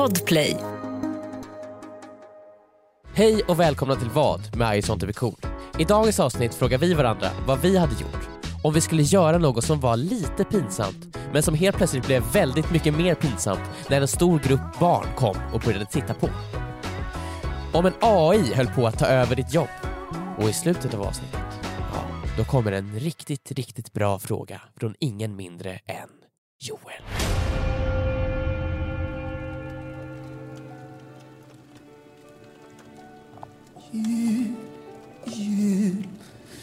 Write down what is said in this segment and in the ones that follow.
Podplay. Hej och välkomna till Vad med I sånt är vi cool. I dagens avsnitt frågar vi varandra vad vi hade gjort om vi skulle göra något som var lite pinsamt men som helt plötsligt blev väldigt mycket mer pinsamt när en stor grupp barn kom och började titta på. Om en AI höll på att ta över ditt jobb och i slutet av avsnittet, ja, då kommer en riktigt, riktigt bra fråga från ingen mindre än Joel.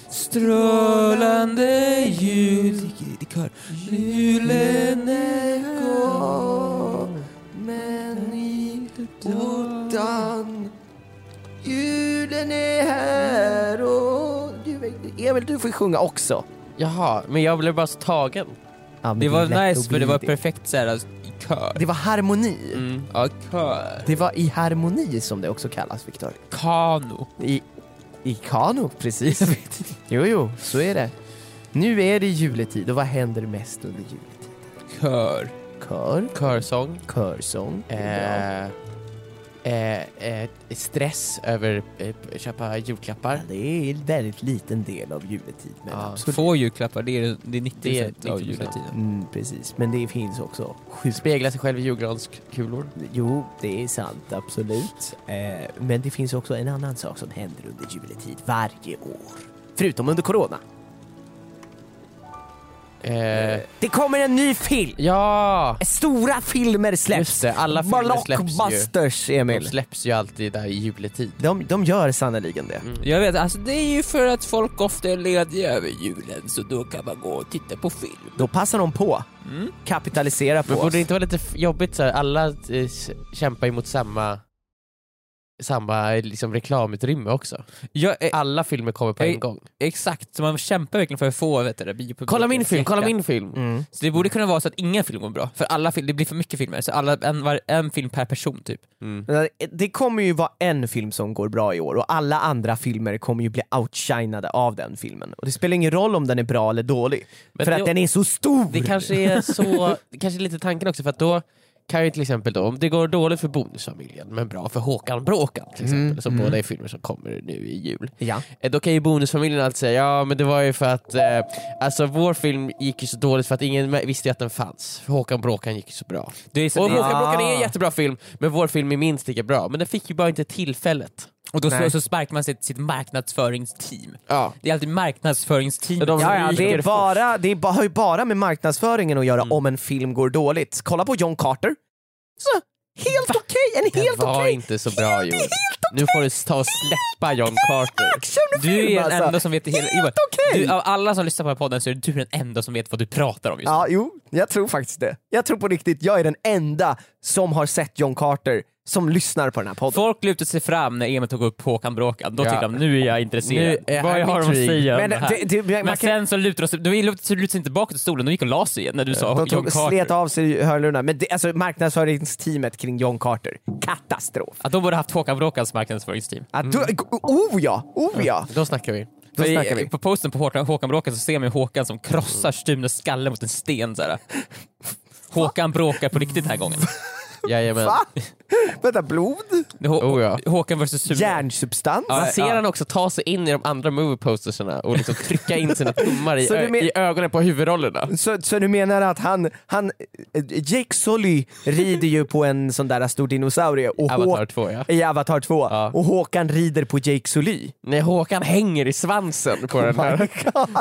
Strålande jul i kör. Julen är kom men i portan Julen är här och Emil du får sjunga också. Jaha, men jag blev bara så tagen. Ja, men Det var nice för det var perfekt såhär i kör. Det var harmoni. Mm. Ja, kör. Det var i harmoni som det också kallas Viktor. Kano. I, I kano, precis. jo, jo, så är det. Nu är det juletid och vad händer mest under juletid? Kör. Kör, Körsång. körsång. Eh, eh, eh, stress över eh, köpa julklappar. Det är en väldigt liten del av juletid. Men Ja, absolut. Få julklappar, det är, det är 90% Det är av 90%. juletiden. Mm, precis, men det finns också sjukt. Spegla sig själv i julgranskulor. Jo, det är sant, absolut. Eh, men det finns också en annan sak som händer under juletid varje år. Förutom under corona. Eh, Det kommer en ny film! ja! Stora filmer släpps! Just det, alla filmer släpps ju. Blockbusters, De Emil. släpps ju alltid där i juletid. De, de gör sannerligen det. Mm. Jag vet, alltså det är ju för att folk ofta är lediga över julen så då kan man gå och titta på film. Då passar de på. Mm. Kapitalisera på Men borde oss. det inte vara lite jobbigt så här, alla eh, kämpar ju mot samma samma liksom, reklamutrymme också. Ja, eh, Alla filmer kommer på Eh, en gång. exakt, så man kämpar verkligen för att få vet du, det, biopubliken Kolla min film, kolla min film! Mm. Så det borde kunna vara så att ingen film går bra, för alla film, det blir för mycket filmer, så alla, en, var, en film per person typ. Mm. Men Det kommer ju vara en film som går bra i år och alla andra filmer kommer ju bli outshinade av den filmen. Och det spelar ingen roll om den är bra eller dålig, Men för det- att den är så stor! Det kanske är så, det kanske är lite tanken också för att då kan ju till exempel då, om det går dåligt för Bonusfamiljen men bra för Håkan Bråkan till exempel, Mm, som mm. båda är filmer som kommer nu i jul. Ja. Eh, Då kan ju Bonusfamiljen alltid säga ja men det var ju för att eh, alltså vår film gick ju så dåligt för att ingen visste att den fanns. För Håkan Bråkan gick ju så bra. Det är så, Och det, Håkan Bråkan är en jättebra film men vår film är minst lika bra. Men den fick ju bara inte tillfället. Och då så, så sparkar man sitt, sitt marknadsföringsteam. Ja. Det är alltid marknadssföringsteamet. De Ja, ja, det, är bara, det är ba, har ju bara med marknadsföringen att göra Mm. om en film går dåligt. Kolla på John Carter. Så, helt okej, en Den helt var okej inte så bra Joel. Nu får du ta och släppa John Carter. Du är den alltså. enda som vet det hela. Okej. du, av alla som lyssnar på den här podden så är du den enda som vet vad du pratar om just nu. Ja, jo, jag tror faktiskt det. Jag tror på riktigt, jag är den enda som har sett John Carter som lyssnar på den här podden. Folk lutade sig fram när Emil tog upp Håkan Bråkan, då Ja. tyckte de nu är jag intresserad. Nu är vad har de att säga Men det här? det- det- Men kan- sen så lutade de sig, de lutade sig inte bakåt i stolen, de gick och la sig igen när du sa De John tog, Carter. slet av sig hörlurarna, men det, alltså marknadssföringsteamet kring John Carter, katastrof. Att de borde haft Håkan Bråkans marknadsföringsteam. Att du, oh ja, oh ja! Då snackar vi. Då snackar vi. På posten på Håkan, Håkan Bråkan så ser man Håkan som krossar Stunes skalle mot en sten så här. Håkan bråkar på riktigt den här gången. Jajamän. Va? Vänta, blod? Hå- Oh, ja. Håkan vs Sune. Järnsubstans? Ja, Man ser ja. han också ta sig in i de andra movie postersarna och liksom trycka in sina tummar i, i ögonen på huvudrollerna. Så, så du menar att han, han, eh, Jake Sully rider ju på en sån där stor dinosaurie och Avatar Hå- 2 ja. i Avatar 2 Ja. och Håkan rider på Jake Sully. Nej, Håkan hänger i svansen på den här,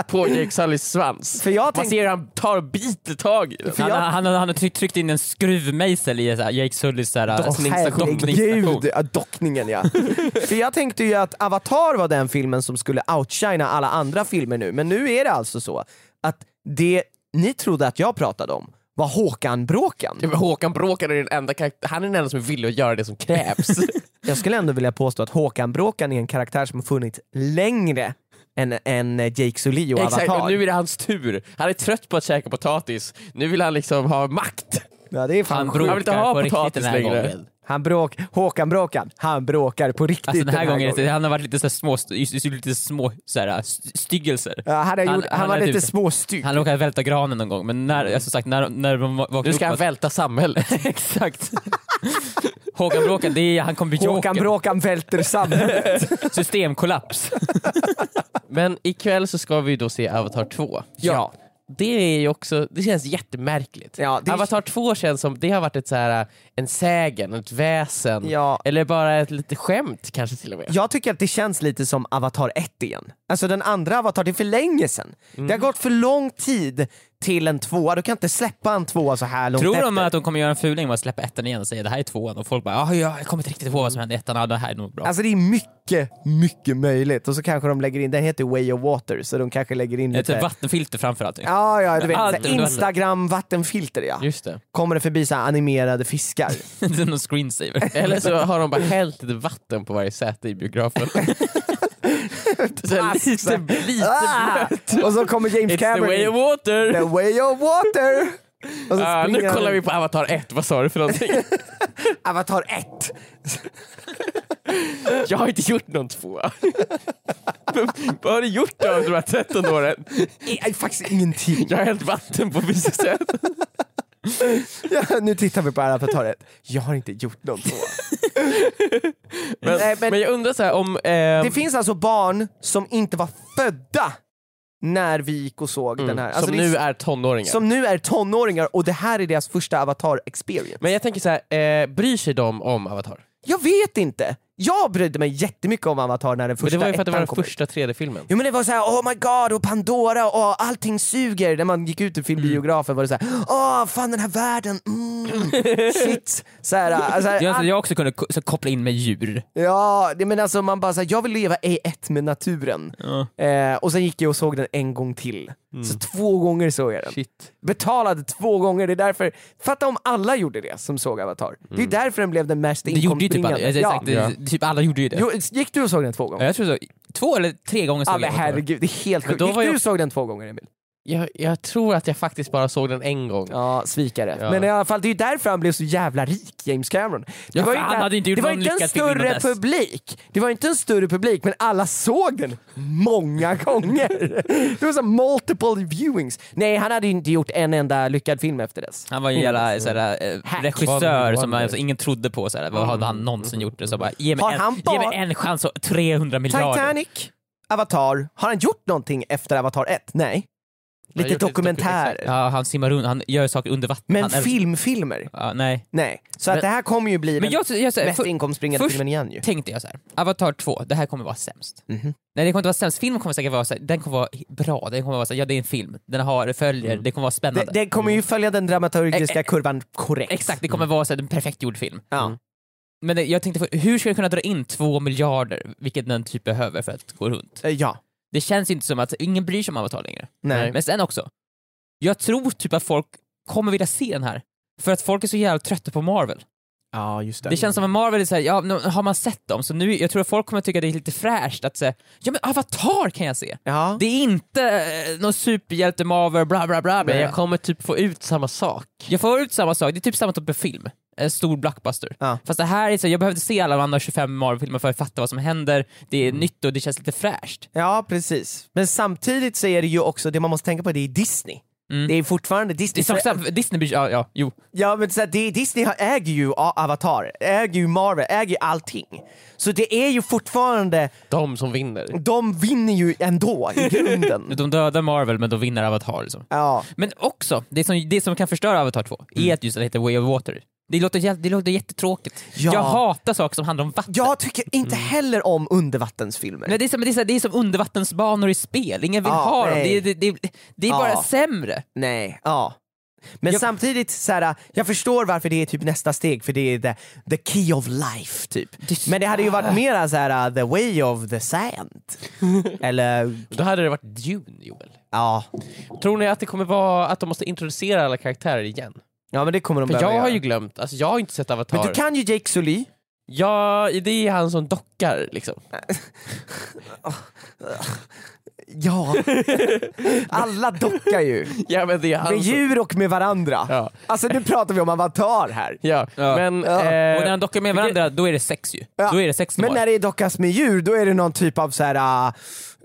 på Jake Sullys svans. För jag Man ser hur han tar biter tag i den. Han, jag- han, han har tryckt, in en skruvmejsel i här, Jake Sullys så här, Åh, dockningsstation. herregud, ja, dockningen ja. För jag tänkte ju att Avatar var den filmen som skulle outshina alla andra filmer nu, men nu är det alltså så att det ni trodde att jag pratade om var Håkan Bråkan. Ja, men Håkan Bråkan är den enda karaktär, han är den enda som är villig att göra det som krävs. Jag skulle ändå vilja påstå att Håkan Bråkan är en karaktär som har funnits längre än, än Jake Sully och Exakt, Avatar. och nu är det hans tur. Han är trött på att käka potatis. Nu vill han liksom ha makt. Ja, det är fan Han. Jag vill inte ha bråkar på riktigt den här längre. gången. Han bråk, Håkan Bråkan, han bråkar på riktigt Alltså den här, gången, han har varit lite så här små, lite små så här, st- styggelser. Ja, han, har Han- gjort, han, han var lite typ- småstygg. Han råkade välta granen någon gång, men när, alltså sagt, när, när de vaknade Nu ska han upp... välta samhället. Exakt. Håkan Bråkan, det är, han kommer bli Håkan joker. Bråkan välter samhället. Systemkollaps. Men ikväll så ska vi då se Avatar 2. Ja. Det är ju också, det känns jättemärkligt. Ja, det- Avatar 2 känns som, det har varit ett så här, en sägen, ett väsen. Ja. Eller bara ett litet skämt kanske till och med. Jag tycker att det känns lite som Avatar 1 igen. Alltså den andra Avatar, det är för länge sedan. Det Mm. har gått för lång tid till en tvåa, du kan inte släppa en tvåa så här långt Tror efter. de att de kommer göra en fuling med att släppa ettan igen och säga det här är tvåan och folk bara ja, jag kommer inte riktigt ihåg vad som hände i ettan, ja, det här är nog bra. Alltså det är mycket, mycket möjligt. Och så kanske de lägger in, den heter Way of Water, så de kanske lägger in Ett lite... vattenfilter framför allt. Ja, ja, du vet. Allt så här under vattnet. Instagram vattenfilter ja. Just det. Kommer det förbi så här animerade fiskar. det är någon screensaver. Eller så har de bara hällt lite vatten på varje säte i biografen. så lite, lite Ah! Och så kommer James It's the Cameron way of water! The way of water! Ah, nu kollar vi på Avatar 1, vad sa du för någonting? Avatar 1. Jag har inte gjort någon tvåa. vad har du gjort då de här 13 åren? I- Faktiskt ingenting. Jag har hällt vatten på vissa sätt. Ja, nu tittar vi på 1. Jag har inte gjort någon tvåa. Men, Nej, men- men jag undrar så här, om... ehm, Det finns alltså barn som inte var födda när vi gick och såg den här. Alltså som är- nu är tonåringar. som nu är tonåringar och det här är deras första Avatar experience. Men jag tänker så här, eh, bryr sig de om Avatar? Jag vet inte! Jag brydde mig jättemycket om Avatar när den Men första det var ju för att det var den första 3D-filmen. Jo men det var så här, oh my god, och Pandora och allting suger. När man gick ut ur filmbiografen var det så här, åh fan den här världen, mm, shit. Så här, alltså, Jag, all- jag också kunde ko- så koppla in med djur. ja, det, men alltså man bara så här, jag vill leva i ett med naturen. Eh, och sen gick jag och såg den en gång till. Så två gånger såg jag den. Shit. Betalade två gånger, det är därför, fatta om alla gjorde det som såg Avatar. Det är därför den blev den mest Det gjorde ju typ alla. inkomstbringande. Ja. det, typ alla gjorde ju det. Jo, gick du och såg den två gånger? Ja, Jag tror så. Två eller tre gånger såg men jag den. herregud, det är helt sjukt. Gick du och såg den två gånger Emil? Jag, jag tror att jag faktiskt bara såg den en gång. Ja, svikare. Ja. Men i alla fall, det är ju därför han blev så jävla rik, James Cameron. Det Ja, var för han hade inte gjort det var inte en större publik. Det var inte en större publik, men alla såg den många gånger. Det var så multiple viewings. Nej, han hade ju inte gjort en enda lyckad film efter dess. Han var ju en jävla såhär, eh, regissör som alltså, ingen trodde på. Såhär. Vad hade han någonsin gjort? Det? Så bara, ge, mig Har en, han ge bara- mig en chans och 300 miljarder. Titanic, Avatar, har han gjort någonting efter Avatar 1? Nej. Lite dokumentärer. Ja, han simmar runt, han gör saker under vatten. Men han, filmfilmer? Ja, nej. Nej. Så att Men- det här kommer ju bli Men den jag, jag, mest för, inkomstbringande först- filmen igen ju. tänkte jag så här. Avatar 2, det här kommer vara sämst. Mhm. Nej det kommer inte vara sämst, filmen kommer säkert vara så här, den kommer vara bra, den kommer vara så här, ja det är en film, den har, följer, det kommer vara Det, spännande. det kommer ju följa den dramaturgiska Eh, eh, kurvan korrekt. Exakt, det kommer vara så här, en perfekt gjord film. Ja. Men det, jag tänkte, hur ska jag kunna dra in två miljarder, vilket den typ behöver för att gå runt? Eh, Ja. Det känns inte som att ingen bryr sig om Avatar längre. Nej. Men sen också, jag tror typ att folk kommer vilja se den här. För att folk är så jävla trötta på Marvel. Ja, just Det känns som att Marvel är såhär, ja nu har man sett dem, så nu, jag tror att folk kommer tycka det är lite fräscht att säga, ja men Avatar kan jag se. Ja. Det är inte eh, någon superhjälte Marvel, bla bla bla. Men Men jag kommer typ få ut samma sak. jag får ut samma sak, det är typ samma typ av film. En stor blockbuster. Ja. Fast det här är så, jag behövde se alla de andra 25 Marvel-filmer för att fatta vad som händer, det är nytt och det känns lite fräscht. Ja, precis. Men samtidigt så är det ju också, det man måste tänka på, det är Disney. Mm. Det är fortfarande Det Disney. är som sagt, Disney ja, ja, jo. Ja men så här, det, Disney äger ju Avatar, äger ju Marvel, äger ju allting. Så det är ju fortfarande, De som vinner. de vinner ju ändå i grunden. De dödar Marvel men de vinner Avatar liksom. Ja, Men också, det som, det som kan förstöra Avatar 2 är att just det heter Way of Water. Det låter, det låter jättetråkigt. Ja. Jag hatar saker som handlar om vatten. jag tycker inte heller om undervattensfilmer. Nej, det, är som, det, är som, det är som undervattensbanor i spel, ingen vill Ja, ha dem. nej. Det, det, det, det är Ja. bara sämre. Nej, ja. Men Jag- samtidigt, så här, jag förstår varför det är typ nästa steg, för det är the, the key of life typ. Det- Men det hade ju varit mera så här, uh, the way of the sand. Eller, Då hade det varit Dune, Joel. ja. Tror ni att det kommer vara att de måste introducera alla karaktärer igen? Ja men det kommer de För jag behöva har göra. ju glömt, alltså jag har inte sett Avatar. Men du kan ju Jake Sully. Ja, det är han som dockar liksom. Ja. Alla dockar ju. Ja men det är han Med som... djur och med varandra. Ja. Alltså nu pratar vi om Avatar här. Ja, Ja. men... Ja. Eh, och när de dockar med varandra, då är det sex ju. Ja. Då är det sex de Men har. när det dockas med djur, då är det någon typ av så här.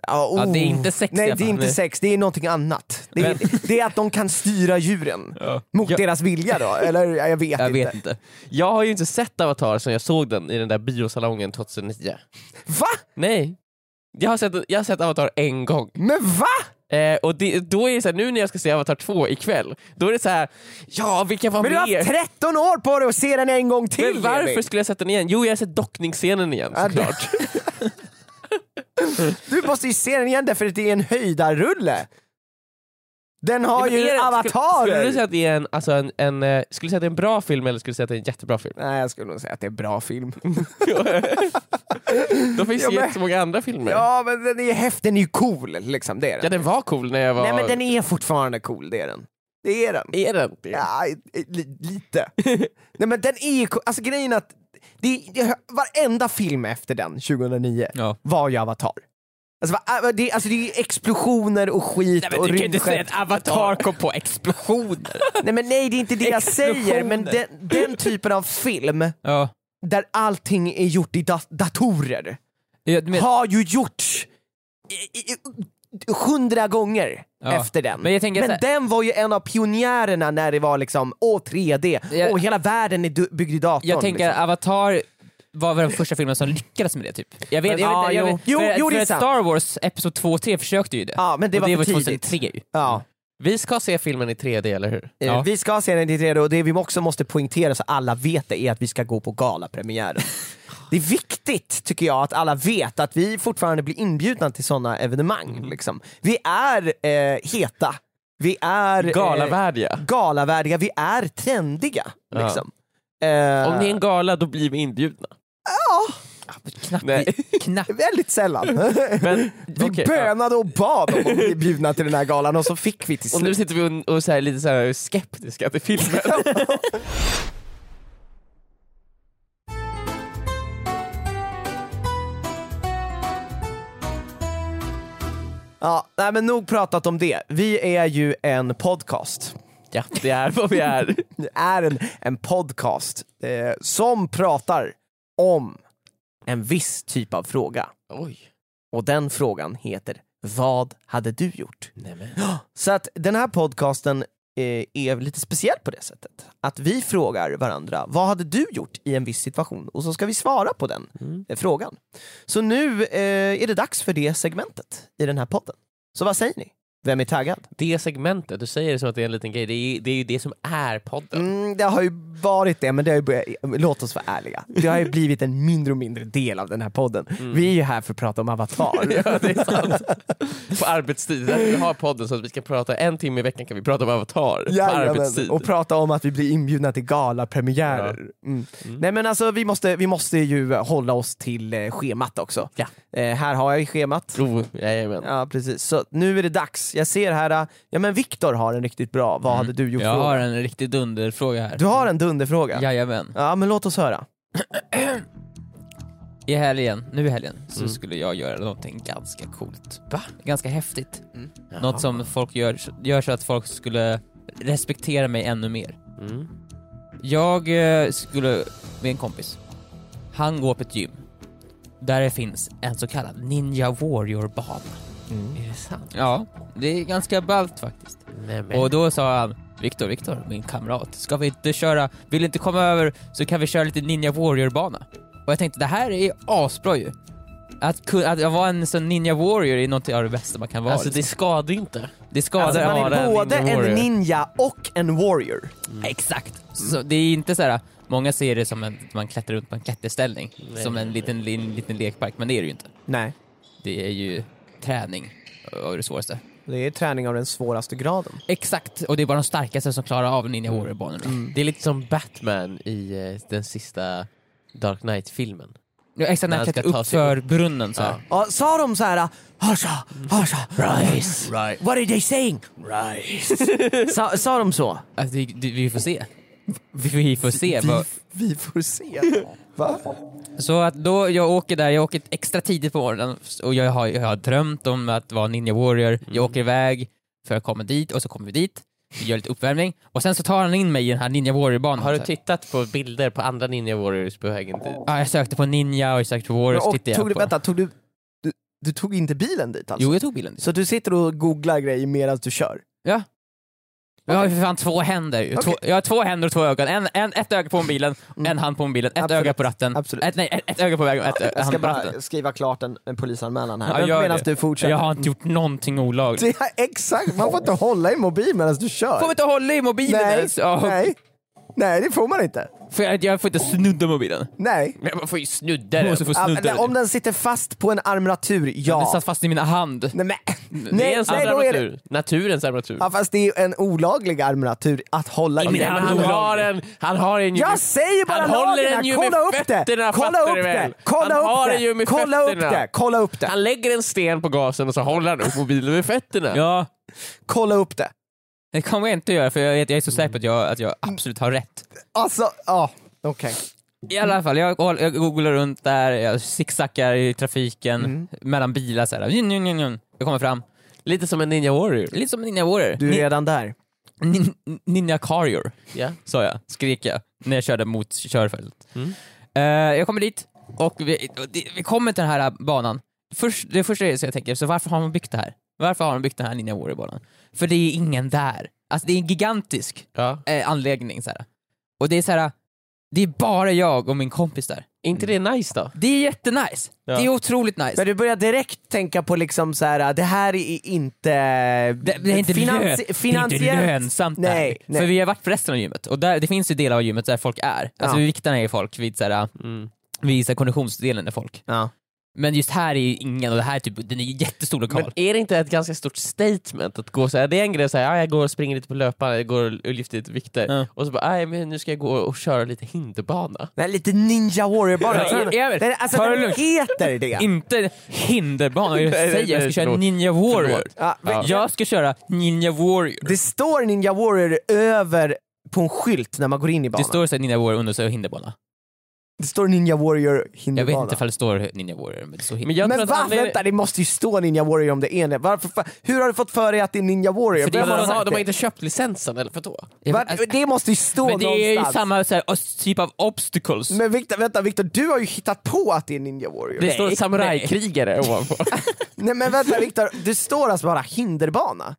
Ja, Ja, det är oh. inte sex Nej det är inte sex, det är någonting annat. Det är, det är att de kan styra djuren mot Ja. deras vilja då, eller jag vet Jag inte. vet inte. Jag har ju inte sett Avatar sen jag såg den i den där biosalongen 2009. Va? Nej. Jag har sett, jag har sett Avatar en gång. Men va? Eh, och det, då är det så här, nu när jag ska se Avatar 2 ikväll, då är det så här, ja vilka var Men du har med? haft 13 år på dig att se den en gång till Men varför Emil. skulle jag sett den igen? Jo jag har sett dockningsscenen igen Ja, såklart. Du måste ju se den igen därför att det är en höjdarrulle. Den har Ja, ju det- avatarer! Skulle, skulle du säga att det är en, alltså en, en, eh, skulle du säga att det är en bra film eller skulle du säga att det är en jättebra film? Nej jag skulle nog säga att det är en bra film. Då finns Ja, det men- jättemånga andra filmer. ja men den är häftig, den är ju cool liksom, det är den. Ja, den var cool när jag var... Nej men den är fortfarande cool, det är den. Det är den. Är den? Ja, i- li, lite. Nej men den är ju cool, alltså grejen är att det, det, varenda film efter den, 2009, Ja. var ju Avatar. Alltså, va- det, alltså det är explosioner och skit Nej, men och du kan ju inte säga att Avatar kom på explosioner. Nej men nej det är inte det jag säger, men den, den typen av film ja. där allting är gjort i dat- datorer Ja, men, har ju gjorts i- i- i- hundra gånger Ja. efter den. Men så här- den var ju en av pionjärerna när det var liksom, åh 3D, Jag- och hela världen är byggd i datorn. jag tänker liksom. Avatar var väl den första filmen som lyckades med det typ. Jag vet, jag Ja, vet, jag jo. vet, Jo, för, jo, för. Star Wars Episod 2 och 3 försökte ju det. Ja men det och var det för tidigt. 2003 ju. Ja. Vi ska se filmen i 3D, eller hur? Eh, Ja. Vi ska se den i 3D och det vi också måste poängtera så alla vet det är att vi ska gå på galapremiären. Det är viktigt tycker jag att alla vet att vi fortfarande blir inbjudna till sådana evenemang. Liksom. Vi är eh, heta, vi är eh, Galavärdiga. galavärdiga, vi är trendiga. Ja. Liksom. Eh, Om det är en gala, då blir vi inbjudna. Knappt, Nej. Eh, knappt. Väldigt sällan. Men, vi ja. bönade och bad om att bli bjudna till den här galan och så fick vi till Och nu slut. sitter vi och, och så här, lite så här skeptiska till filmen. Ja, nej, men nog pratat om det. Vi är ju en podcast. ja, det är vad vi är. Det är en, en podcast eh, som pratar om en viss typ av fråga. Oj. Och den frågan heter Vad hade du gjort? Nej, men. Så att den här podcasten är lite speciell på det sättet. Att vi frågar varandra, vad hade du gjort i en viss situation? Och så ska vi svara på den Mm. eh, frågan. Så nu eh, är det dags för det segmentet i den här podden. Så vad säger ni? Vem är taggad? Det segmentet, du säger det som att det är en liten grej, det är, det är ju det som är podden. Mm, det har ju varit det, men det har ju börjat, låt oss vara ärliga. Det har ju blivit en mindre och mindre del av den här podden. Vi är ju här för att prata om Avatar. Ja, det är sant. På arbetstid, därför vi har podden så att vi ska prata en timme i veckan kan vi prata om Avatar på arbetstid. och prata om att vi blir inbjudna till galapremiärer. Mm. Nej men alltså vi måste, vi måste ju hålla oss till eh, schemat också. Ja. Eh, här har jag ju schemat. Oh, jajamän. Ja precis, så nu är det dags. Jag ser här, eh, ja men Viktor har en riktigt bra, vad hade du gjort? Jag fråga? har en riktig dunderfråga här. Du har en dunderfråga? Jajamän. Ja men låt oss höra. I helgen, nu i helgen, så Mm. skulle jag göra någonting ganska coolt. Va? Ganska häftigt. Jaha. Något som folk gör, gör så att folk skulle respektera mig ännu mer. Mm. Jag eh, skulle, med en kompis, han går på ett gym där det finns en så kallad Ninja Warrior-bana. Är det sant? Ja, det är ganska ballt faktiskt. Nej, men. Och då sa han, Viktor, Viktor, min kamrat, ska vi inte köra, vill du inte komma över så kan vi köra lite Ninja Warrior-bana? Och jag tänkte, det här är ju asbra ju. Att, att vara en sån Ninja Warrior är något av det bästa man kan vara. Alltså det liksom. skadar inte. det skadar Alltså, man är en både ninja en ninja och en warrior. Exakt! Så det är inte så här. många ser det som att man klättrar runt på en klätterställning, Nej. som en liten, liten, liten lekpark, men det är det ju inte. Nej, Det är ju träning och det svåraste. Det är träning av den svåraste graden. Exakt, och det är bara de starkaste som klarar av Ninja Warrior-banorna. Det är lite som Batman i eh, den sista Dark Knight-filmen. Ja, exakt, när han klättrar ta upp sig för brunnen så här. Ja, sa de så här, Hasha, Hasha, Rice. Right. what are they saying? Rice. Sa, sa de så? Alltså, vi vi får se. Vi, får se. Vi, vi får se. Va? Så att då jag åker där, jag åker extra tidigt på morgonen och jag har, jag har drömt om att vara Ninja Warrior. Jag åker iväg för att komma dit och så kommer vi dit. Vi gör lite uppvärmning och sen så tar han in mig i den här Ninja Warrior-banan. Har du till på bilder på andra Ninja Warriors på vägen dit? Ja, jag sökte på Ninja och jag sökte på Warriors. Och tog du, på. vänta, tog du, du, du tog inte bilen dit alltså? Jo, jag tog bilen dit. Så du sitter och googlar grejer medan du kör? Ja. Jag har ju för fan två händer ju. Två, jag har två händer och två ögon. En, en, ett öga på mobilen, en hand på mobilen, ett Mm. Absolut. öga på ratten. Absolut. Ett, nej, ett, ett öga på vägen och ett Jag ska hand på ratten. bara skriva klart en, en polisanmälan Ja, här gör medan du fortsätter. Jag har inte gjort någonting olagligt. Det är exakt, man får inte hålla i mobil medan du kör. Får vi inte hålla i mobilen nej, ens? Ja, nej. nej, det får man inte. Får jag, jag får inte snudda mobilen. Nej. Men man får ju snudda den. Få Ja, snudda men om den sitter fast på en armatur, ja. Den satt fast i mina hand. Nej, men, det är nej, en nej, då är det, armatur. Naturens armatur. ja, fast det är ju en olaglig armatur att hålla i. Men den. han har en, han har en ju Jag med- säger bara Han håller den ju kolla med upp det! fötterna, Kolla upp det! väl? Kolla Han har upp den ju det! med Kolla upp fötterna. det! Kolla upp det! Han lägger en sten på gasen och så håller han upp mobilen med fötterna. Ja, Kolla upp det! Det kommer jag inte göra för jag, jag är så säker på att jag, att jag absolut har rätt. Alltså, ja, okej. I alla fall, jag, jag googlar runt där, jag zigzaggar i trafiken, Mm. mellan bilar såhär. Njun, njun, njun, njun. Jag kommer fram. Lite som en Ninja Warrior. Lite som Ninja Warrior. Du är Ni- redan där. nin, ninja Carrier, Ja. sa jag, skrek jag, när jag körde mot körfält. Mm. Eh, jag kommer dit, och vi, och det- vi kommer till den här banan. Först, det första är så jag tänker, så varför har man byggt det här? Varför har de byggt den här Ninja Warrior-banan? För det är ingen där. Alltså det är en gigantisk Ja. eh, anläggning. Så här. Och det är så här. det är bara jag och min kompis där. Är inte det nice då? Det är jättenice. Ja. Det är otroligt nice. Men du börjar direkt tänka på liksom så här, det här är inte... Det, det, är inte finansi- är inte finansiellt- lönsamt Nej, nej. För vi har varit på resten av gymmet och där, det finns ju delar av gymmet där folk är. Alltså Ja. vi viktarna är folk vid, så här, Mm. vid så här, konditionsdelen är folk. Ja. Men just här är ju ingen och det här är typ, den är ju jättestor lokal. Men är det inte ett ganska stort statement att gå så här? Det är en grej att säga, ah, jag går och springer lite på löparen, jag går och lyfter lite vikter. Ja. Och så bara, "Aj, men nu ska jag gå och köra lite hinderbana. Är lite Ninja Warrior bara. Vet. Den, alltså det den heter det. Inte hinderbana, jag Nej, nej, säger jag nej, ska köra. Ninja Warrior. Ja, men Ja. Jag ska köra Ninja Warrior. Det står Ninja Warrior över på en skylt när man går in i banan. Det står så här Ninja Warrior under så hinderbana. Det står Ninja Warrior Jag hinderbana. vet inte ifall det står Ninja Warrior, men det står Men jag men va? anledningen- Vänta, det måste ju stå Ninja Warrior om det är det. Varför, fa- Hur har du fått för dig att det är Ninja Warrior? För det har de, har, de har inte köpt licensen, eller vadå? Jag Va? alltså, Det måste ju stå men det är ju någonstans. samma så här, typ av obstacles. Men Victor, vänta Victor, du har ju hittat på att det är Ninja Warrior. Det Nej, står samurajkrigare ovanpå. Nej men vänta Victor, det står alltså bara hinderbana.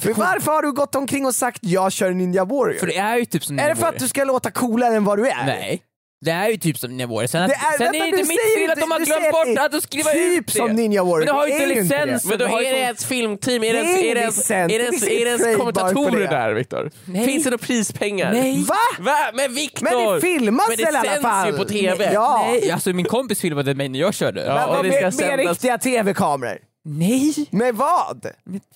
För varför har du gått omkring och sagt jag kör Ninja Warrior? För det är ju typ som är Ninja det för att du ska låta coolare än vad du är? Nej. Det är ju typ som Ninja Warrior. Sen, Det är- sen vänta, är det du inte mitt fel att de har glömt bort att det skriva typ ut det. som Ninja Warrior. Men du har ju Det är inte ju inte det. licens. Men då är det det ens filmteam, är det Det ens, är det är det Det är det kommentatorer det. där Viktor? Finns det några prispengar? Nej. Va? Va? Men Viktor! Men det filmas Men det väl i alla sänds fall? ju på TV. Ja. Nej, alltså min kompis filmade mig när jag körde. Ja, Men det med, med riktiga tv-kameror? Nej! Med vad?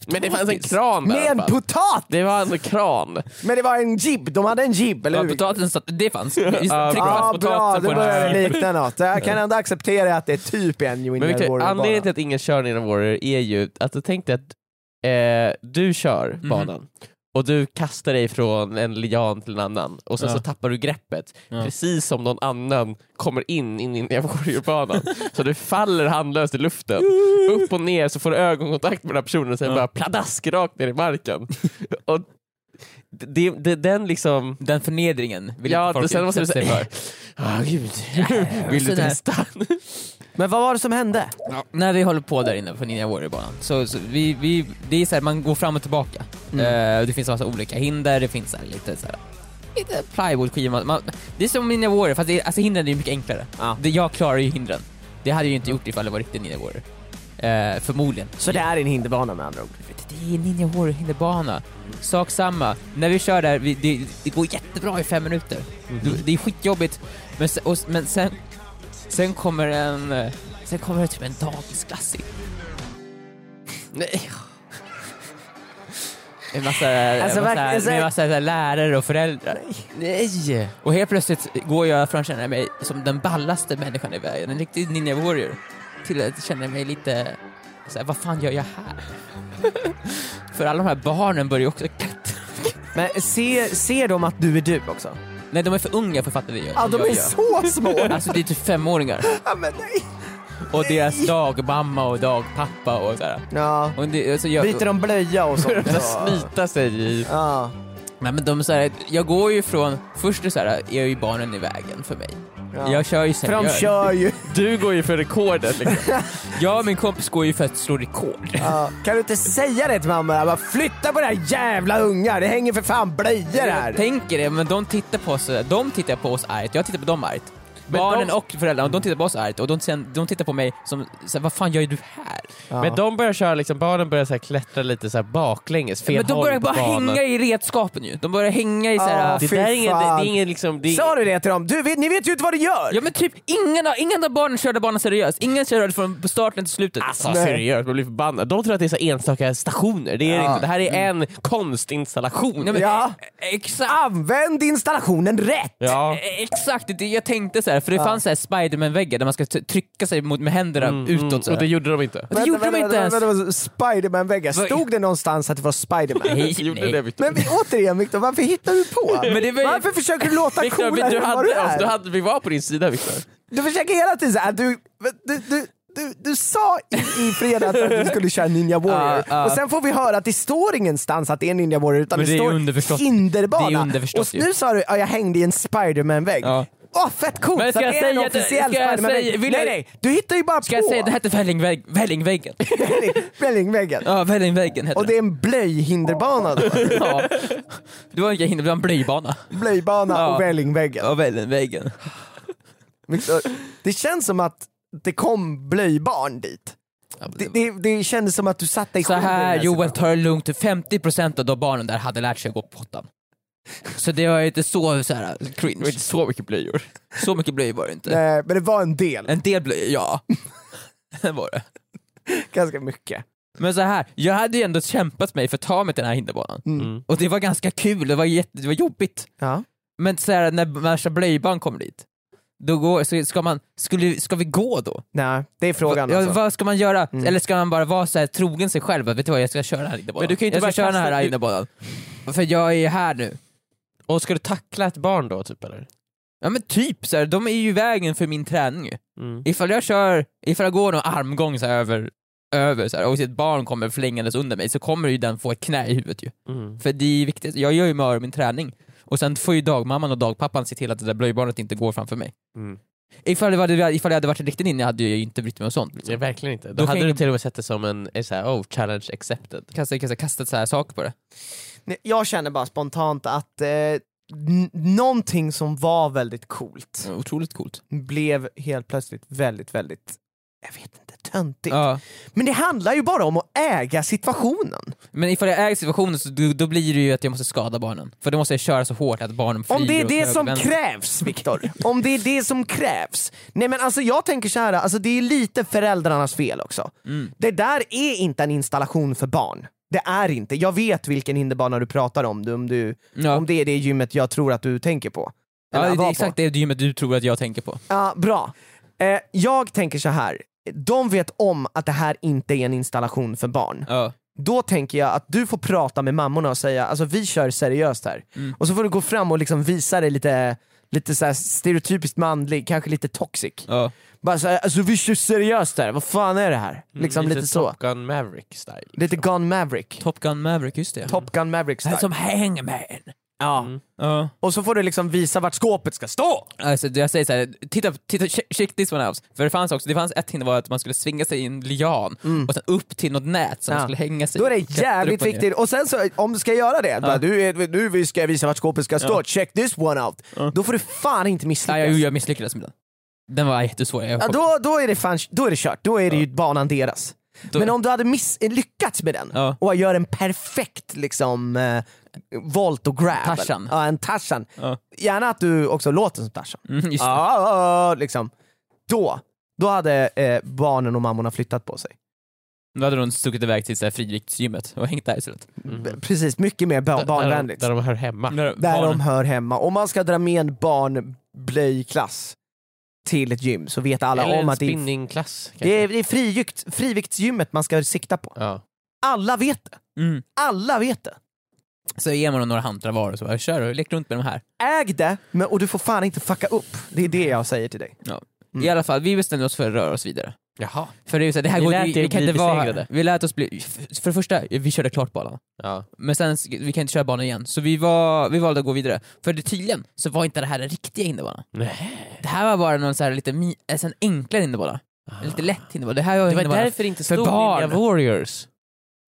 Men det fanns en kran där i Med alla en fall. potat? Det var en kran. Men det var en jib, de hade en jib, eller Ja, hur? potatisen satt, det fanns. Ja, fast Ja, bra, det börjar en likna något. Jag kan ändå acceptera att det är typ en Ninja Men Victor, Warrior anledningen till att ingen kör Ninja Warrior är ju att du tänkte att eh, du kör Mhm. banan och du kastar dig från en lian till en annan och sen Ja. så tappar du greppet Ja. precis som någon annan kommer in i Ninja Warrior-banan. så du faller handlöst i luften, upp och ner så får du ögonkontakt med den här personen och sen Ja. bara pladask rakt ner i marken. och det, det, den liksom... Den förnedringen vill Ja, folk sen måste du sig säga, för. ah, gud, vill du testa? Men vad var det som hände? När vi håller på där inne på Ninja Warrior-banan, så, så vi, vi, det är så här, man går fram och tillbaka. Mm. Eh, det finns en massa olika hinder, det finns så här, lite så här, lite plywoodskivor. Man, man, det är som Ninja Warrior, fast det, alltså hindren är ju mycket enklare. Ja. Det, jag klarar ju hindren. Det hade jag ju inte gjort ifall det var riktigt Ninja Warrior. Eh, förmodligen. Så det är en hinderbana med andra ord? Det är Ninja Warrior hinderbana. Sak samma. När vi kör där, vi, det, det går jättebra i fem minuter. Det, det är skitjobbigt, men, och, men sen, sen kommer en, eh, sen kommer det typ en dagisklass in. Nej. En massa, Alltså, en massa, verkligen så här- med massa här lärare och föräldrar. Nej. Och helt plötsligt går jag från att känna mig som den ballaste människan i världen, en riktig Ninja Warrior, till att känna mig lite så här, vad fan gör jag här? För alla de här barnen börjar ju också klättra. Men ser, ser de att du är du också? Nej, de är för unga för att fatta det jag, Ja, de är så små! Alltså det är typ femåringar. Ja, men nej. Och deras dagmamma och dagpappa och sådär. Ja. Och det, alltså jag, Byter de blöja och sånt? Börjar så- snyta sig i... Ja. Nej men de så här, jag går ju från, först är så här, är ju barnen i vägen för mig. Ja. Jag kör ju För de seriöst. kör ju. Du går ju för rekordet liksom. Jag och min kompis går ju för att slå rekord. Ja. Kan du inte säga det till mamma? Bara flytta på det här jävla ungar, det hänger för fan blöjor här. Jag tänker det, men de tittar på oss, de tittar på oss argt, jag tittar på dem argt. Barnen de- och föräldrarna, de tittar på oss argt och de, sen, de tittar på mig som, så här, vad fan gör du här? Ja. Men de börjar köra, liksom, barnen börjar så här klättra lite så här baklänges, fel men de börjar bara banan. hänga i redskapen ju. De börjar hänga i så här, Ja, Det där är ingen, det, det är ingen liksom... Det är, Sa du det till dem? Du, vet, ni vet ju inte vad du gör! Ja men typ ingen av, ingen av barnen körde banan seriöst, ingen körde från starten till slutet. Alltså Nej. seriöst, man blir förbannad. De tror att det är så enstaka stationer, det är Ja. inte. Det här är en konstinstallation. Nej, men, Ja. Exakt! Använd installationen rätt! Ja. Eh, Exakt, det jag tänkte så här, för det fanns så här Spiderman-väggar där man ska trycka sig mot, med händerna Mm, utåt mm, så och det gjorde de inte. det gjorde de inte ens. Spiderman-väggar, stod det någonstans att det var Spiderman? Nej, nej. det, Victor. Men vi, återigen Viktor, varför hittar du på? Men det var Varför försöker du låta Victor, coolare du än vad hade du är? du hade, vi var på din sida Viktor. Du försöker hela tiden såhär, du, du, du, du, du sa i, i fredags att du skulle köra Ninja Warrior Ja, ja. och sen får vi höra att det står ingenstans att det är Ninja Warrior utan Men det, det står hinderbana. Det är underförstått och nu sa du att jag hängde i en Spiderman-vägg. Ja. Åh fett coolt! Men ska så jag säga officiell ska jag säga- vill Nej nej, du hittar ju bara Ska på jag säga, det hette Vällingvägg, Vällingväggen. Vällingväggen. Ja, Vällingväggen hette Och det är en blöjhinderbana då. Ja. Det var inga hinder, det var en blöjbana. Blöjbana Ja. och Vällingväggen. Ja, Vällingväggen. Det känns som att det kom blöjbarn dit. Det, det, det kändes som att du satte dig Så själv den här Joel, ta det lugnt. 50% av de barnen där hade lärt sig att gå på pottan. Så det var inte så, så här, Det var cringe. inte så mycket blöjor. Så mycket blöjor var det inte. Nej, men det var en del, En del blöjor, ja. Det var det. ganska mycket. Men så här, jag hade ju ändå kämpat mig för att ta mig till den här hinderbanan. Mm. Och det var ganska kul, det var, jätte, det var jobbigt. Ja. Men så här, när värsta blöjbarn kommer dit, då går, så ska, man, skulle, ska vi gå då? Nej, det är frågan ja, alltså. Vad ska man göra? Mm. Eller ska man bara vara så här, trogen sig själv? Vet du vad, jag ska köra den här hinderbanan. Men du kan ju inte jag ska bara köra den här hinderbanan. För jag är här nu. Och ska du tackla ett barn då typ eller? Ja men typ, så här, de är ju i vägen för min träning ju. Mm. Ifall jag kör, ifall jag går någon armgång så här, över, över så här, och ett barn kommer flängandes under mig så kommer ju den få ett knä i huvudet ju. Mm. För det är viktigt, jag gör ju med min träning. Och sen får ju dagmamman och dagpappan se till att det där blöjbarnet inte går framför mig. Mm. Ifall, det var, ifall jag hade varit en riktig ninja hade jag ju inte brytt mig om sånt. Nej, Liksom. verkligen inte. Då, Då hade du till och med sett det som en, en så här, oh, challenge accepted. Kastat, kastat, kastat så här saker på det. Jag känner bara spontant att eh, någonting som var väldigt coolt Ja, Otroligt coolt. blev helt plötsligt väldigt, väldigt, jag vet inte, töntigt. Ja. Men det handlar ju bara om att äga situationen. Men ifall jag äger situationen så då, då blir det ju att jag måste skada barnen. För då måste jag köra så hårt att barnen flyger Om det är det som vänster. krävs, Viktor. Om det är det som krävs. Nej men alltså jag tänker så här, alltså det är lite föräldrarnas fel också. Mm. Det där är inte en installation för barn. Det är inte. Jag vet vilken hinderbana du pratar om, du, om, du, Ja. om det är det gymmet jag tror att du tänker på. Eller Ja, det är på. exakt det gymmet du tror att jag tänker på. Ja, bra. Eh, jag tänker så här. de vet om att det här inte är en installation för barn. Ja. Då tänker jag att du får prata med mammorna och säga alltså vi kör seriöst här. Mm. Och så får du gå fram och liksom visa dig lite, lite så här stereotypiskt manlig, kanske lite toxic. Ja. Bara såhär, alltså vi kör seriöst här, vad fan är det här? Liksom lite, så. Top Gun Maverick style. Lite Gun Maverick. Top Gun Maverick, just det. Top Gun Maverick style. som Hangman. Ja. Mm. Ja. Och så får du liksom visa vart skåpet ska stå! Alltså, jag säger såhär, titta, titta, check, check this one out. För det fanns också, det fanns ett hinder var att man skulle svinga sig i en lian och sen upp till något nät som Mm. Ja. man skulle hänga sig Då är i. det jävligt och viktigt, och sen så om du ska göra det, bara, du nu ska jag visa vart skåpet ska stå, check this one out. Då får du fan inte misslyckas. jag, jag misslyckades med den. Den var jättesvår. Jag Ja, då, då, är det fan, då är det kört, då är det ju banan deras. Då- Men om du hade miss, lyckats med den Ja. och gör en perfekt liksom eh, volt och grab. Tarzan. Ja, en Tarzan. Ja. Gärna att du också låter som Tarzan. Mm. Ja, liksom. Då, då hade eh, barnen och mammorna flyttat på sig. Då hade de stuckit iväg till så här friviktsgymmet och hängt där istället. B- Precis, mycket mer ba- Där- Där, barnvänligt. de- där de hör hemma. Där, Där de hör hemma. Om man ska dra med en barnblöjklass till ett gym så vet alla Eller om en att det är, spinningklass. det är, det är frivikt, friviktsgymmet man ska sikta på. Ja. Alla vet det. Mm. Alla vet det. Så ger man dem några hantrar var och så bara, kör och lek runt med de här. Äg det, men, och du får fan inte fucka upp. Det är det jag säger till dig. Ja. Mm. I alla fall, vi bestämde oss för att röra oss vidare. Jaha. För det, är ju så här, det här Ni går, lät vi, vi kan inte vara, vi lät oss bli, för det första, vi körde klart banan. Ja. Men sen, vi kan inte köra banan igen, så vi, var, vi valde att gå vidare. För det, tydligen så var inte det här den riktiga hinderbanan. Nej. Det här var bara någon så här lite mi, alltså en enklare hinderbana. En lite lätt hinderbana. Det här var, Det var därför det inte stod. Ninja Warriors.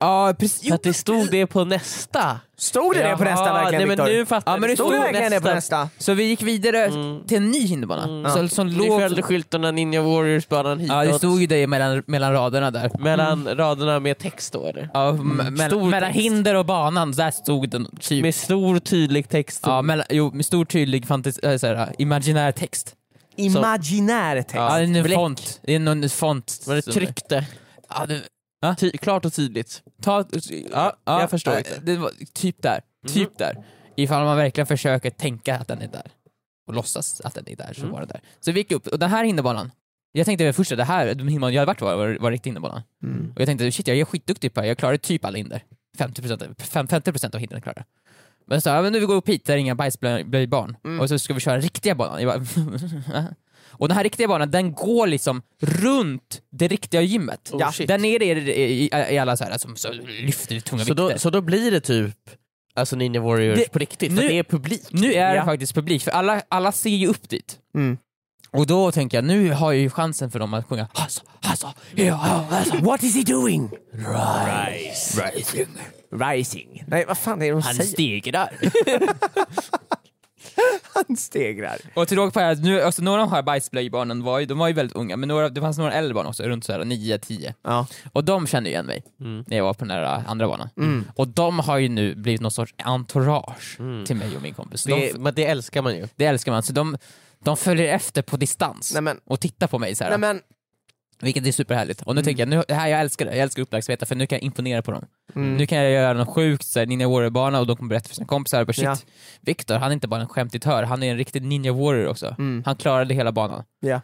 Ja precis, För att det stod det på nästa. Stod det det på nästa verkligen nej, men nu fattar Ja, men jag. det Stod det verkligen det på nästa? Så vi gick vidare Mm. till en ny hinderbana. Mm. Så, som Ni låg... följde skyltarna Ninja Warriors-banan hitåt. Ja det stod ju det mellan, mellan raderna där. Mellan raderna med text då eller? Ja, Mm. me- mellan, mellan hinder och banan, där stod den typ. Med stor tydlig text. Ja, mellan, jo, med stor tydlig fantas, äh, såhär, imaginär text. Imaginär text. Ja, det är en font. Det är någon font. Men det tryckte. Ja, det, Ty- klart och tydligt. ta, Ja, jag förstår ja, inte. Det var typ där. Typ där. Ifall man verkligen försöker tänka att den är där. Och låtsas att den är där, så Mm. var den där. Så vi gick upp, och den här hinderbanan, jag tänkte det första, det här, hinderbanan jag hade varit var, var, var riktig hinderbana. Mm. Och jag tänkte shit, jag är skitduktig på det här, jag klarar typ alla hinder. 50%, fem- 50% av hindren klarar jag. Men så ja, men nu vi går upp hit, där är inga bajsblöjbarn. Mm. Och så ska vi köra riktiga banan. Jag bara, och den här riktiga banan, den går liksom runt det riktiga gymmet. Oh, Ja, shit. Där nere är det i, i, alla så här som så lyfter tunga Så vikter. då, så då blir det typ alltså Ninja Warriors Det- på riktigt, för nu- att det är publik. Nu är Ja. det faktiskt publik, för alla, alla ser ju upp dit. Mm. Och då tänker jag, nu har jag ju chansen för dem att sjunga Hassa, hassa, hassa. What is he doing? Rise. Rising. Rising. Nej, vad fan är det de Han säger? stegrar. Han stegrar. Och till råga på det här, nu, alltså, några av de här bajsblöjbarnen var ju, de var ju väldigt unga, men några, det fanns några äldre barn också, runt 9-10. Ja. Och de kände igen mig Mm. när jag var på den där äh, andra banan. Mm. Och de har ju nu blivit någon sorts entourage Mm. till mig och min kompis. Så Det, de, men det älskar man ju. det älskar man, så de, de följer efter på distans Nej men, och tittar på mig så här. nej men. Vilket är superhärligt. Och nu Mm. tänker jag, nu, här, jag älskar det, jag älskar uppmärksamheten för nu kan jag imponera på dem. Mm. Nu kan jag göra något sjukt, så här, Ninja Warrior-bana och de kommer berätta för sina kompisar, bara, shit, Ja. Viktor han är inte bara en skämtitör, han är en riktig Ninja Warrior också. Mm. Han klarade hela banan. Ja.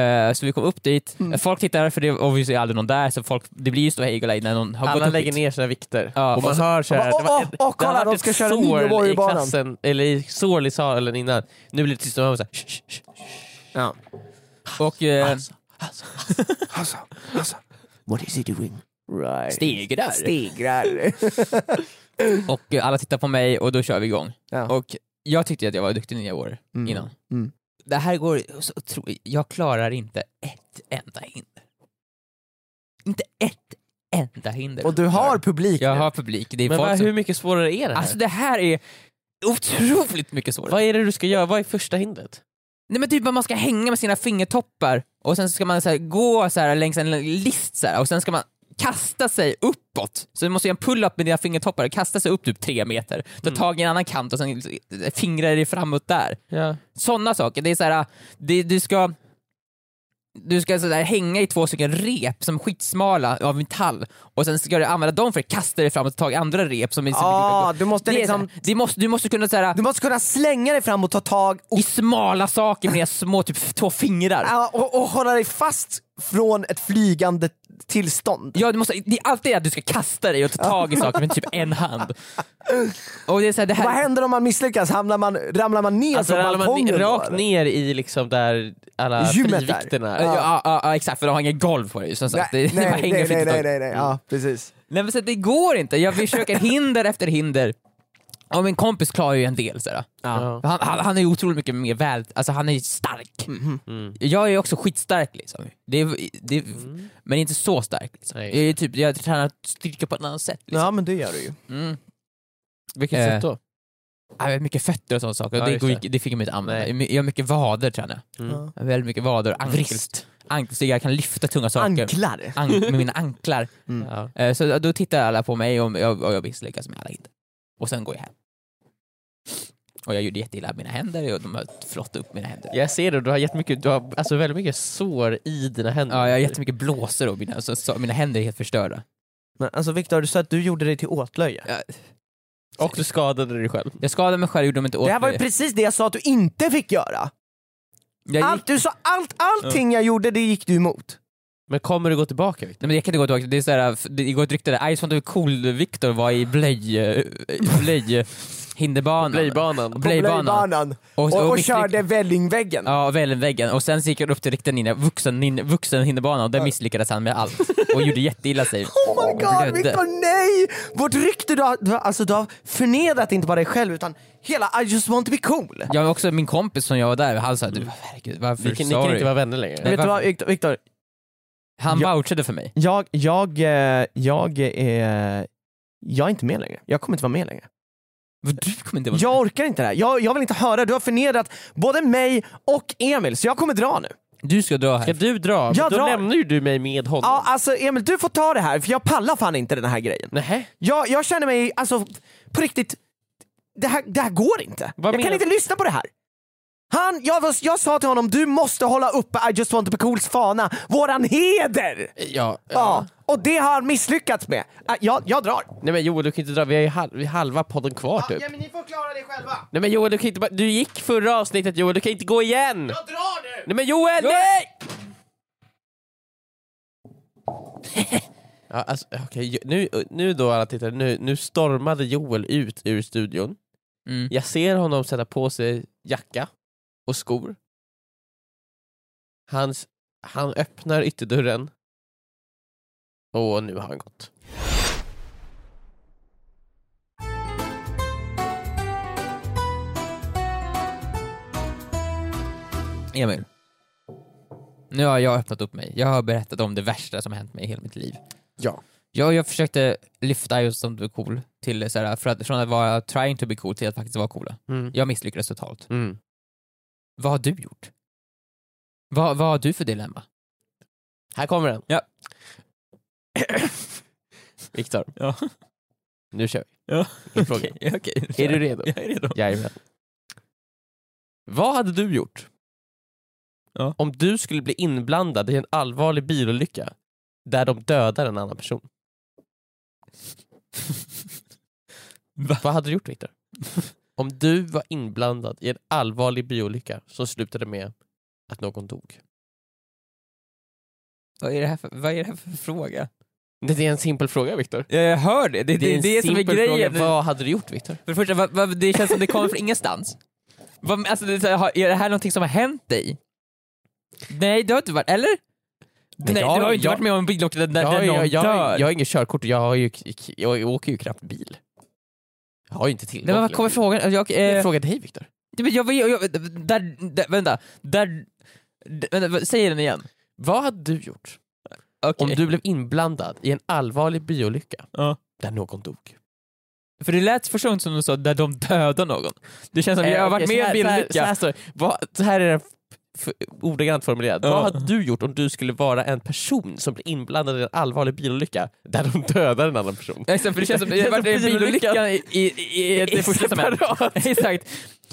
Eh, så vi kom upp dit, Mm. folk tittar för det är obviously aldrig någon där, så folk, det blir ju ståhej och när någon har Alla gått upp lägger dit. ner sina vikter. Ja, och man och så- hör så här, Åh, åh, åh, kolla, de ska köra sår i klassen, eller i sår i salen innan. Nu blir det tyst och man bara så här, "Shh, shh, shh." Ja. Och eh, Alltså, alltså. Alltså, alltså. What is he doing? Right. stegrar. Stegrar. Och eh, alla tittar på mig och då kör vi igång. Ja. Och jag tyckte att jag var duktig Ninja Warrior Mm. innan. Mm. Det här går så otroligt, jag klarar inte ett enda hinder. Inte ett enda hinder. Och du har publik Jag nu. har publik, det är Men folk vad, som... hur mycket svårare är det här? Alltså det här är otroligt mycket svårare. vad är det du ska göra? Vad är första hindret? Nej men typ man ska hänga med sina fingertoppar och sen ska man så här, gå så här, längs en list så här, och sen ska man kasta sig uppåt. Så du måste göra en pull-up med dina fingertoppar, kasta sig upp typ tre meter, ta Mm. tag i en annan kant och sen fingra dig framåt där. Ja. Sådana saker. Det är så här, det, du ska du ska så där hänga i två stycken rep som är skitsmala av metall och sen ska du använda dem för att kasta dig framåt och ta andra rep som är Ja, du måste det liksom... så här, det måste, du måste kunna så här, Du måste kunna slänga dig fram och ta tag och, i smala saker med små typ två fingrar. Ja, och, och hålla dig fast från ett flygande tillstånd. Ja, du måste, det är alltid det att du ska kasta dig och ta tag i saker med typ en hand. Och det är så här, det Vad här, händer om man misslyckas? Hamnar man, ramlar man ner Alltså från ramlar man balkongen? då, rakt eller? ner i liksom där alla Gymmet frivikterna ja. Ja, ja, ja, exakt, för de har inget golv på dig som sagt. Nej, Det, det nej, hänger nej, nej, nej, nej, nej. Ja, precis. Nej men så det går inte, jag försöker hinder efter hinder. Och min kompis klarar ju en del sådär. Ja. Han, han, han är otroligt mycket mer väl, alltså han är stark. Mhm. Mm. Jag är också skitstark liksom. Det är, det är, Mm. Men inte så stark. Liksom. Nej. Jag, är typ, jag tränar styrka på ett annat sätt. Liksom. Ja men det gör du ju. Mm. Vilket Eh, sätt då? Jag har mycket fötter och sådana saker, Ja, och det, går, det. inte- det fick jag mig inte använda. Nej. Jag har mycket vader tränar jag. Mm. Ja. Jag har väldigt mycket vader, ankel, Vrist. ankel, så jag kan lyfta tunga saker Anklar. An- med mina anklar. Mm. Ja. Eh, Så då tittar alla på mig och jag, och jag misslyckas med alla hinder. Och sen går jag hem. Och jag gjorde jätteilla mina händer och de har flottat upp mina händer. Jag ser det, du har, jättemycket, du har alltså väldigt mycket sår i dina händer. Ja, jag har jättemycket blåsor och mina, så, så, mina händer är helt förstörda. Men alltså Viktor, du sa att du gjorde dig till åtlöje. Jag, Och du skadade dig själv. jag skadade mig själv, gjorde dem inte åt Det här var ju mig. precis det jag sa att du inte fick göra. Gick, Allt, du sa allt, allting jag gjorde det gick du emot. Men kommer du gå tillbaka Victor? Nej, men jag kan inte gå tillbaka, det är såhär, det går ett rykte där, Ice Cool Victor var i blöj, eh, blöj hinderbanan. Blöjbanan. på Blöjbanan. och, Och- och och körde vällingväggen. Ja, väl väggen. Och sen gick han upp till riktiga ninja, vuxen, vuxen hinderbana och där misslyckades han med allt. Och gjorde jätteilla sig. Oh my god. Viktor, nej! Vårt rykte, du har, du, har, alltså, du har förnedrat inte bara dig själv utan hela I just want to be cool. Ja, men också min kompis som jag var där, han sa du herregud varför Ni kan, ni kan sorry? inte vara vänner längre. Nej, Vet du vad? Viktor, Viktor Han Ja. vouchade för mig. jag, jag, eh, jag, är, jag är inte med längre. Jag kommer inte vara med längre. Du kommer inte vara Jag orkar inte det här. Jag, jag vill inte höra, du har förnedrat både mig och Emil så jag kommer dra nu. Du ska dra Ska här. du dra? Jag Då drar. lämnar ju du mig med honom. Ja, alltså Emil du får ta det här för jag pallar fan inte den här grejen. Nähä? Jag, jag känner mig, alltså på riktigt, det här, det här går inte. Vad jag kan menar- inte lyssna på det här. Han, jag, var- jag sa till honom, du måste hålla uppe I just want to be cools fana, våran heder! Ja. Ja, och det har han misslyckats med. Äh, Jag, jag drar. Nej men Joel du kan inte dra, vi har ju halv, halva podden kvar typ. men ni får klara det själva. Nej men Joel du kan inte bara, du gick förra avsnittet Joel, du kan inte gå igen! Jag drar nu! Nej men Joel, nej! ja, alltså, okej, nu, nu då alla tittare, nu, nu stormade Joel ut ur studion. Mm. Jag ser honom sätta på sig jacka och skor. Hans, han öppnar ytterdörren. Och nu har han gått. Emil. Nu har jag öppnat upp mig. Jag har berättat om det värsta som hänt mig i hela mitt liv. Ja. Jag, jag försökte lyfta just som du är cool, till så här, för att, från att vara trying to be cool till att faktiskt vara coola. Mm. Jag misslyckades totalt. Mm. Vad har du gjort? Vad, vad har du för dilemma? Här kommer den. Ja. Viktor, Ja. nu kör vi. Ja. Min fråga. Okej, okej. Är du redo? Jag är redo. Jajamän. Vad hade du gjort Ja. om du skulle bli inblandad i en allvarlig bilolycka där de dödar en annan person? Va? Vad hade du gjort Viktor? Om du var inblandad i en allvarlig bilolycka som slutade med att någon dog. Vad är det här för, vad är det här för fråga? Det är en simpel fråga Viktor. Ja, jag hör det, det, det, är en det är som är grejen. Fråga. Vad hade du gjort Viktor? För det första, vad, vad, det känns som det kommer från ingenstans. Vad, alltså, det, är det här någonting som har hänt dig? Nej, det har inte varit, eller? Nej, jag- du har ju inte varit med om en bilolycka där, där jag, någon jag, jag, dör. jag har inget körkort och jag, har ju, jag åker ju knappt bil. Jag har ju inte tillgång Nej, men vad till kommer frågan? Jag, Jag eh, frågar dig Viktor. jag, jag, jag, jag, där, där, vänta, där, vänta, säg den igen. Vad hade du gjort Okej. om du blev inblandad i en allvarlig biolycka Ja. där någon dog? För det lät första gången som du sa där de dödar någon. Det känns som jag har Eh, varit med i en så här- Så här, så bilolycka. här, så här är den ordagrant formulerad. Ja. Vad hade du gjort om du skulle vara en person som blir inblandad i en allvarlig bilolycka där de dödar en annan person? Exakt, för det känns som det har varit en bilolycka i. Exakt.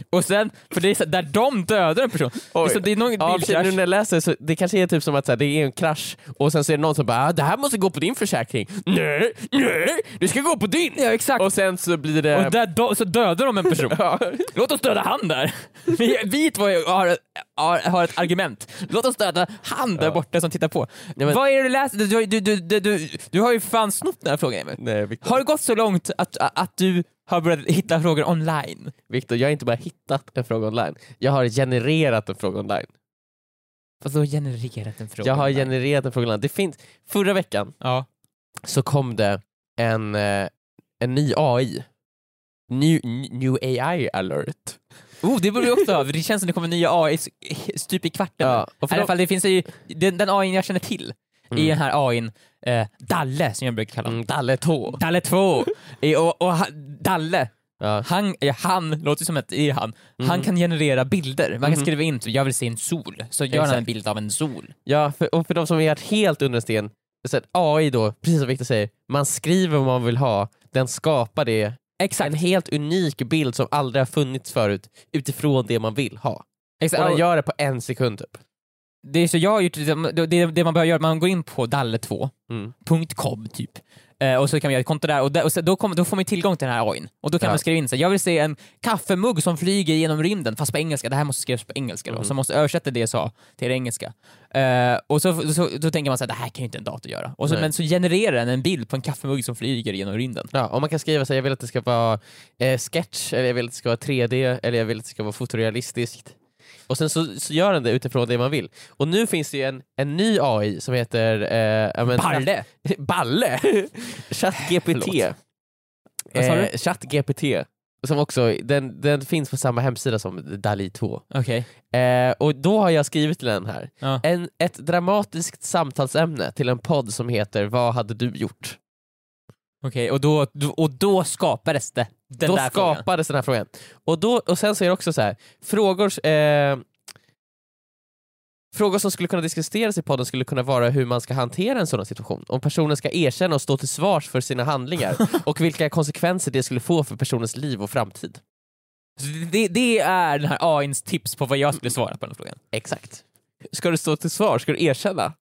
Och sen, för det är så, där de dödar en person. Oj. så, det är någon Ja, precis, nu när jag läser så det kanske är typ som att så här, det är en krasch och sen så är det någon som bara ah, det här måste gå på din försäkring. Nej, nej, det ska gå på din! Ja, exakt. Och sen så blir det... Och där do, så dödar de en person. Ja. Låt oss döda han där. Vi, vi två har, har, har ett argument. Låt oss döda han där Ja. borta som tittar på. Nej, men- Vad är det du läser? Du, du, du, du, du, du har ju fan snott den här frågan Emil. Nej. Har det gått så långt att, att du har börjat hitta frågor online? Victor, jag har inte bara hittat en fråga online, jag har genererat en fråga online. Vadå genererat en fråga? Jag har online? genererat en fråga online. Det finns, förra veckan Ja. så kom det en, eh, en ny AI. New, new AI alert. Oh, det borde vi också ha, det känns som det kommer nya AI stup i kvarten. Ja, I alla fall, det finns ju, den, den AI jag känner till Mm. i den här AIn, eh, Dalle som jag brukar kalla honom. Mm, Dalle Tå. Dalle 2! Eh, och, och han- Dalle, Ja. han, han, låter som det är han, han Mm. kan generera bilder. Man kan Mhm. skriva in jag vill se en sol, så gör han en Exakt. bild av en sol. Ja, för, och för de som är helt under en sten, så att AI då, precis som Victor säger, man skriver vad man vill ha, den skapar det, en helt unik bild som aldrig har funnits förut utifrån det man vill ha. Exakt. Och den gör det på en sekund typ. Det är så jag har gjort, det, det, man behöver göra, man går in på dalle2.com Mm. typ, Eh, och så kan vi göra ett konto där och, där, och så, då, kommer- då får man tillgång till den här AIn. Och då kan Ja. man skriva in här, jag vill se en kaffemugg som flyger genom rymden, fast på engelska. Det här måste skrivas på engelska då, Mhm. så man måste översätta det jag sa till det engelska. Eh, och så, så, då tänker man så här, det här kan ju inte en dator göra. Och så, Nej. men så genererar den en bild på en kaffemugg som flyger genom rymden. Ja, och man kan skriva så här, jag vill att det ska vara eh, sketch, eller jag vill att det ska vara 3D, eller jag vill att det ska vara fotorealistiskt. Och sen så, så gör den det utifrån det man vill. Och nu finns det ju en, en ny AI som heter... Eh, men- Balle! Balle! ChatGPT. Eh, ChatGPT. Som också, den, den finns på samma hemsida som DALI 2. Okej. Eh, och då har jag skrivit till den här, Ja. en, ett dramatiskt samtalsämne till en podd som heter Vad hade du gjort? Okej, och, då, då- och då skapades det, den då där frågan. skapades den här frågan. Och, då, och sen så är det också så här, frågor, eh, frågor som skulle kunna diskuteras i podden skulle kunna vara hur man ska hantera en sådan situation. Om personen ska erkänna och stå till svars för sina handlingar och vilka konsekvenser det skulle få för personens liv och framtid. Det, det är den här AIns tips på vad jag skulle svara på den frågan. Exakt. Ska du stå till svars? Ska du erkänna?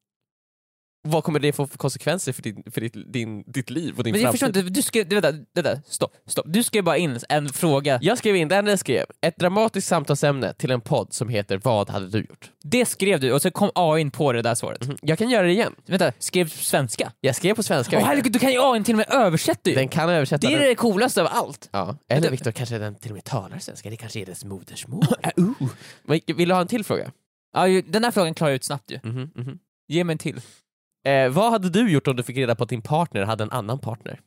Vad kommer det få för konsekvenser för, din, för ditt, din, ditt liv och din Men jag framtid? förstår inte, du skrev, vänta, vänta, stopp, stopp. Du skrev bara in en fråga. Jag skrev in, det enda jag skrev, ett dramatiskt samtalsämne till en podd som heter Vad hade du gjort? Det skrev du och så kom AIn på det där svaret. Mhm. Jag kan göra det igen. Vänta, skrev du svenska? Jag skrev på svenska. Åh herregud, du kan ju AIn till och med översätta ju! Den kan översätta det är den. det coolaste av allt! Ja. Eller. Viktor, kanske den till och med talar svenska, det kanske är dess modersmål. Men Vill du ha en till fråga? Ja, den här frågan klarar jag ut snabbt ju. Mhm, mhm. Ge mig en till. Eh, vad hade du gjort om du fick reda på att din partner hade en annan partner?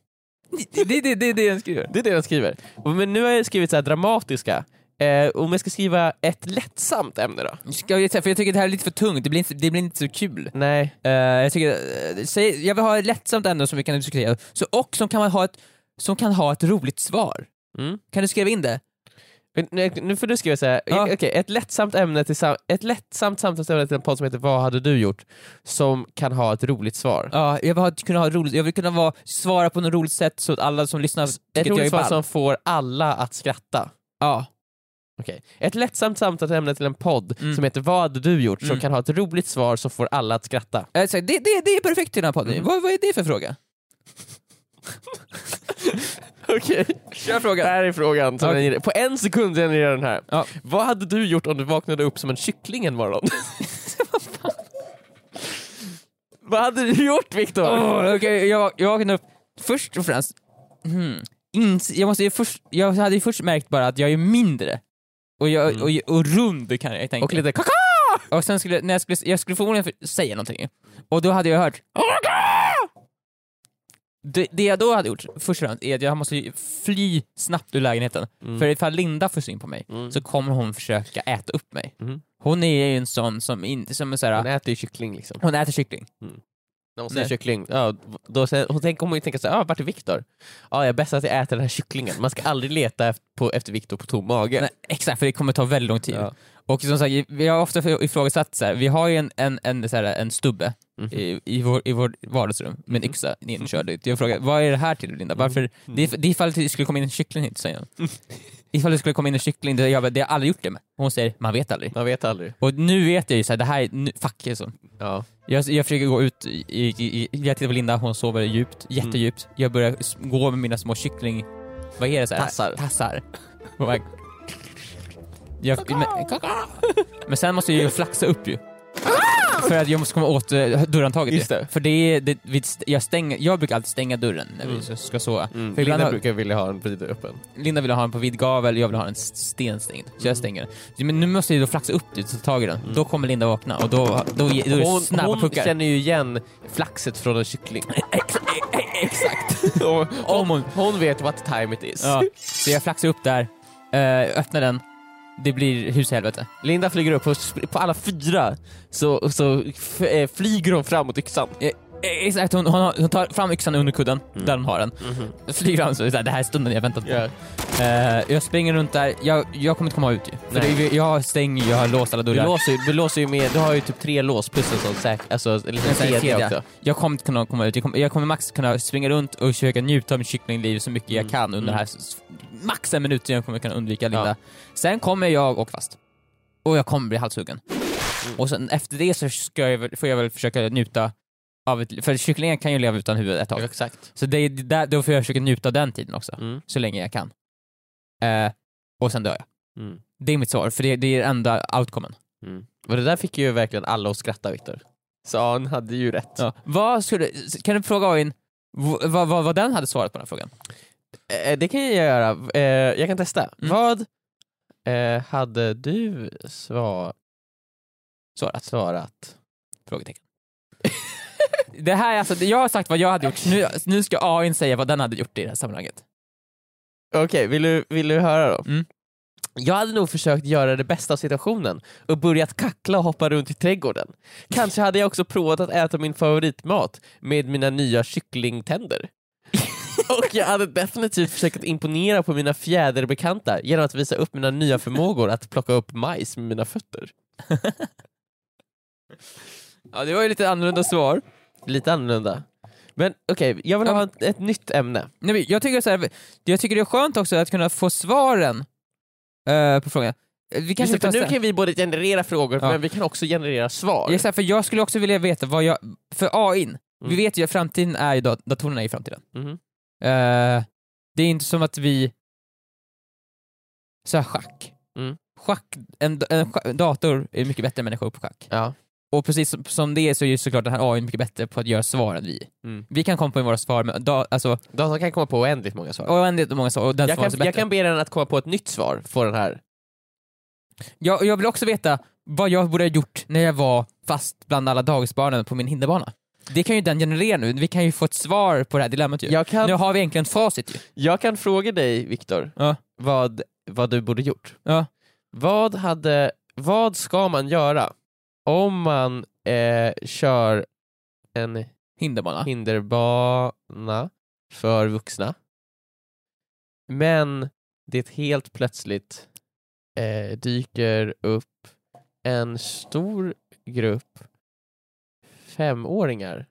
Det, det, det, det är det den skriver. Det är det den skriver. Men nu har jag skrivit så dramatiska. Eh, om jag ska skriva ett lättsamt ämne då? Ska jag, för jag tycker det här är lite för tungt, det blir inte, det blir inte så kul. Nej. Eh, jag, tycker, eh, säg, jag vill ha ett lättsamt ämne som vi kan diskutera, så, och som kan, ha ett, som kan ha ett roligt svar. Mm. Kan du skriva in det? Men Nu, nu får du skriva så här. Ja. okej, ett lättsamt ämne till sam- ett lättsamt samtalsämne till en podd som heter Vad hade du gjort? Som kan ha ett roligt svar. Ja, jag vill kunna ha roligt, jag vill kunna vara, svara på något roligt sätt så att alla som lyssnar Ett tycker är roligt svar som får alla att skratta. Ja. Okej. Ett lättsamt samtalsämne till en podd Mm. som heter Vad hade du gjort? Som Mm. kan ha ett roligt svar som får alla att skratta. Eh, Det, det, det är perfekt till den här podden. Mm. Vad, vad är det för fråga? Okej, Kör frågan. det här är frågan. Som Okej. den På en sekund genererar den här. Ja. Vad hade du gjort om du vaknade upp som en kyckling en morgon? Vad hade du gjort Viktor? Oh, okay, jag, jag vaknade upp, först och främst, hmm, ins, jag, måste ju först, jag hade ju först märkt bara att jag är mindre. Och, jag, Mm. och, och rund kan jag tänka. Och lite kaka! Och sen skulle, när jag skulle, jag skulle förmodligen för- säga någonting, och då hade jag hört det, det jag då hade gjort, först och främst, är att jag måste fly snabbt ur lägenheten. Mm. För ifall Linda får syn på mig, Mm. så kommer hon försöka äta upp mig. Mm. Hon är ju en sån som inte, som är såhär, Hon hon, äter ju kyckling liksom. äter kyckling. När hon säger Nej. kyckling, ja, då säger, hon tänker, kommer ju tänka såhär, ah, vart är Viktor? Ja, jag är bäst att jag äter den här kycklingen. Man ska aldrig leta efter, på, efter Viktor på tom mage. Nej, exakt, för det kommer ta väldigt lång tid. Ja. Och som sagt, vi har ofta ifrågasatt, så här, vi har ju en, en, en, så här, en stubbe Mhm. i, i, vår, i vårt vardagsrum med en yxa inkörd ut. Jag frågar, vad är det här till Linda? Varför? Det, är, det är ifall det skulle komma in en kyckling hit, säger hon. Ifall det skulle komma in en kyckling, det, jag, bara, det har jag aldrig gjort det med. Hon säger, man vet aldrig. Man vet aldrig. Och nu vet jag ju såhär, det här är, nu, fuck alltså. Ja. Jag, jag försöker gå ut, i, i, jag tittar på Linda, hon sover djupt, jättedjupt. Jag börjar gå med mina små kyckling... Vad är det? Så här? Tassar. Tassar. Och jag, men, men sen måste jag ju flaxa upp ju. För att jag måste komma åt eh, dörrhandtaget Just ju. det. För det är, det, vi, st- jag, stänger, jag brukar alltid stänga dörren när vi Mm. ska- ska sova. Mm. För ibland Linda har- brukar vilja ha den vidare öppen. Linda vill ha den på vid gavel, jag vill ha den stenstängd. Så jag Mm. stänger den. Men nu måste jag ju då flaxa upp dit, ta tag i den. Då kommer Linda vakna och då, då, då, är det Hon, snabba hon puckar. känner ju igen flaxet från en kyckling. Exakt. Och Om hon... hon vet what time it is. Ja. Så jag flaxar upp där, eh, öppnar den, det blir hus i helvete. Linda flyger upp och på alla fyra så, så eh, flyger hon fram mot yxan. Eh, Eh, Exakt, hon, hon, har- hon tar fram yxan under kudden, Mm. där hon har den. Flyger fram så, så här, det här är stunden jag väntat på. Ja. Eh, jag springer runt där, jag, jag kommer inte komma ut ju. För Nej. det, jag stänger jag har låst alla Du, dörrar. låser, ju- du låser ju med, du har ju typ tre lås plus en sån säk, alltså en liten En sån här kedja också. Jag kommer inte kunna komma ut, jag kommer, jag kommer max kunna springa runt och försöka njuta av mitt kycklingliv så mycket jag Mm. kan under Mm. det här, s- max en minut jag kommer kunna undvika Linda. Ja. Sen kommer jag åka fast. Och jag kommer bli halshuggen. Mm. Och sen efter det så ska jag, väl- får jag väl försöka njuta av ett, för kycklingen kan ju leva utan huvud ett tag. Exakt. Så det är där, då får jag försöka njuta av den tiden också, Mm. så länge jag kan. Eh, och sen dör jag. Mm. Det är mitt svar, för det, det är enda outcomen. Mm. Och det där fick ju verkligen alla att skratta Viktor. Så han hade ju rätt. Ja. Vad skulle, kan du fråga Ain vad, vad, vad den hade svarat på den här frågan? Eh, det kan jag göra. Eh, jag kan testa. Mm. Vad eh, hade du svar... Svarat. svarat? Frågetecken. Det här är alltså, jag har sagt vad jag hade gjort, nu, nu ska Ain säga vad den hade gjort i det här sammanhanget. Okej, vill, du, vill du höra då? Mm. Jag hade nog försökt göra det bästa av situationen och börjat kackla och hoppa runt i trädgården. Kanske hade jag också provat att äta min favoritmat med mina nya kycklingtänder. och jag hade definitivt försökt att imponera på mina fjäderbekanta genom att visa upp mina nya förmågor att plocka upp majs med mina fötter. Ja, det var ju lite annorlunda svar. Lite annorlunda. Men okej, jag vill ha ett, ett nytt ämne. Nej, jag, tycker så här, jag tycker det är skönt också att kunna få svaren eh, på frågan. Eh, Vi Just kanske tar nu kan vi både generera frågor Ja. men vi kan också generera svar. Säger, för jag skulle också vilja veta vad jag, för AI, vi Mm. vet ju att framtiden är ju dat- datorerna är i framtiden. Mhm. Eh, det är inte som att vi, så här, schack. Mm. Schack, en, en, scha- dator är mycket bättre än människor på schack. Ja. Och precis som, det är så är ju såklart den här AI mycket bättre på att göra svar än vi. Mm. Vi kan komma på våra svar, men da, alltså, Datorn kan komma på oändligt många svar. en många svar, och den jag, kan, sig bättre. jag kan be den att komma på ett nytt svar på den här. Jag, jag vill också veta vad jag borde ha gjort när jag var fast bland alla dagisbarnen på min hinderbana. Det kan ju den generera nu, vi kan ju få ett svar på det här dilemmat ju. Jag kan, Nu har vi egentligen facit ju. jag kan fråga dig, Viktor, Ja. vad, vad du borde gjort. Ja. Vad, hade, vad ska man göra om man eh, kör en Hinderbana. hinderbana för vuxna, men det helt plötsligt eh, dyker upp en stor grupp femåringar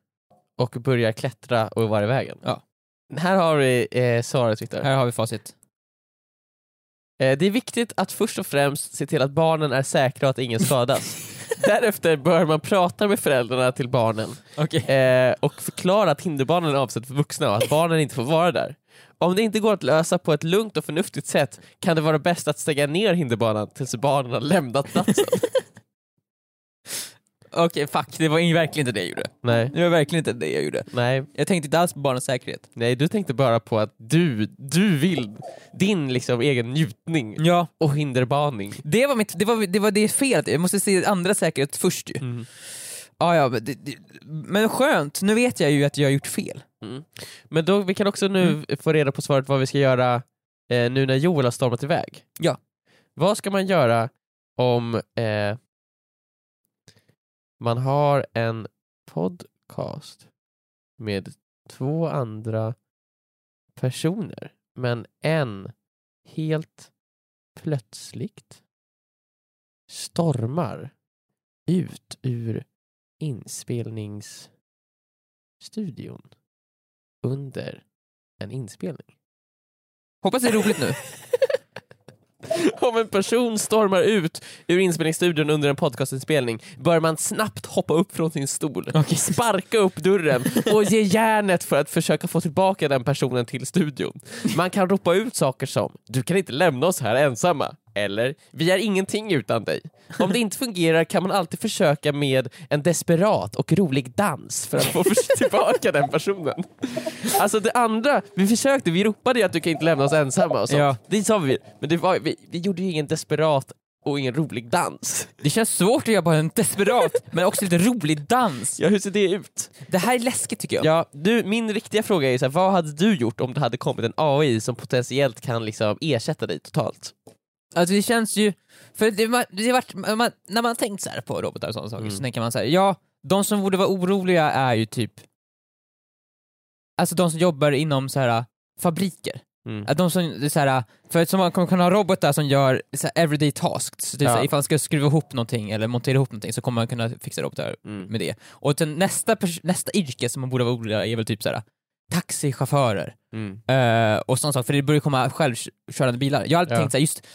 och börjar klättra och vara i vägen. Ja. Här har vi eh, svaret Viktor. Här har vi facit. Eh, det är viktigt att först och främst se till att barnen är säkra och att ingen skadas. Därefter bör man prata med föräldrarna till barnen Okej. eh, och förklara att hinderbanan är avsedd för vuxna och att barnen inte får vara där. Om det inte går att lösa på ett lugnt och förnuftigt sätt kan det vara bäst att stänga ner hinderbanan tills barnen har lämnat platsen. Okej, fuck. Det var verkligen inte det jag gjorde. nej, Det var verkligen inte det jag gjorde. nej, Jag tänkte inte alls på barnens säkerhet. nej, du tänkte bara på att du, du vill din liksom egen njutning Ja. och hinderbaning. Det var, mitt, det var, det var det felet, jag måste se andra säkerhet först ju. Mm. Ah, ja, men, det, det, men skönt, nu vet jag ju att jag har gjort fel. Mm. Men då, vi kan också nu få reda på svaret vad vi ska göra eh, nu när Joel har stormat iväg. Ja. Vad ska man göra om eh, man har en podcast med två andra personer, men en helt plötsligt stormar ut ur inspelningsstudion under en inspelning. Hoppas det är roligt nu. Om en person stormar ut ur inspelningsstudion under en podcastinspelning bör man snabbt hoppa upp från sin stol, sparka upp dörren och ge järnet för att försöka få tillbaka den personen till studion. Man kan ropa ut saker som “Du kan inte lämna oss här ensamma” eller “Vi är ingenting utan dig”. Om det inte fungerar kan man alltid försöka med en desperat och rolig dans för att få tillbaka den personen. Alltså det andra, vi försökte, vi ropade ju att du kan inte lämna oss ensamma och sånt. Ja. Det sa vi, men det var, vi, vi gjorde ju ingen desperat och ingen rolig dans. Det känns svårt att göra bara en desperat, men också lite rolig dans. Ja, hur ser det ut? Det här är läskigt tycker jag. Ja, du, min riktiga fråga är så här, vad hade du gjort om det hade kommit en AI som potentiellt kan liksom ersätta dig totalt? Alltså det känns ju, för det, det har varit, man, när man tänkt så här på robotar och sådana saker Mm. så tänker man så här, ja, de som borde vara oroliga är ju typ, alltså de som jobbar inom så här fabriker. Mm. Att de som, så här, för att man kommer kunna ha robotar som gör så här everyday tasks, så det är så här, Ja. ifall man ska skruva ihop någonting eller montera ihop någonting så kommer man kunna fixa robotar Mm. med det. Och sen nästa, nästa yrke som man borde vara orolig är väl typ så här taxichaufförer Mm. eh, och sånt saker, för det börjar komma självkörande bilar. Jag har alltid Ja. tänkt så här, just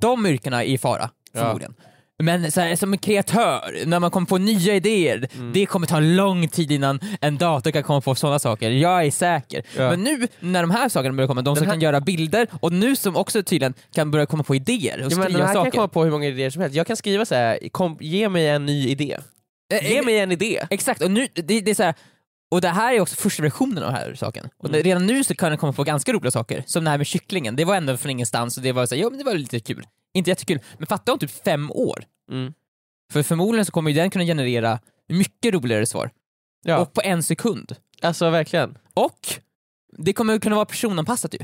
de yrkena är i fara, Ja. förmodligen. Men så här, som en kreatör, när man kommer på nya idéer, Mm. det kommer ta lång tid innan en dator kan komma på sådana saker. Jag är säker. Ja. Men nu när de här sakerna börjar komma, de som här- kan göra bilder och nu som också tydligen kan börja komma på idéer och Ja, men den här kan saker. komma på hur många idéer som helst. Jag kan skriva så här, kom, ge mig en ny idé. Eh, Ge eh, mig en idé. Exakt, och nu, det, det är så här, och det här är också första versionen av den här saken. Och Mm. redan nu så kan det komma på ganska roliga saker, som det här med kycklingen, det var ändå från ingenstans och det var så här, ja men det var lite kul. Inte jättekul, men fatta om typ fem år. Mm. För förmodligen så kommer ju den kunna generera mycket roligare svar. Ja, Och på en sekund. alltså verkligen. Och det kommer kunna vara personanpassat ju.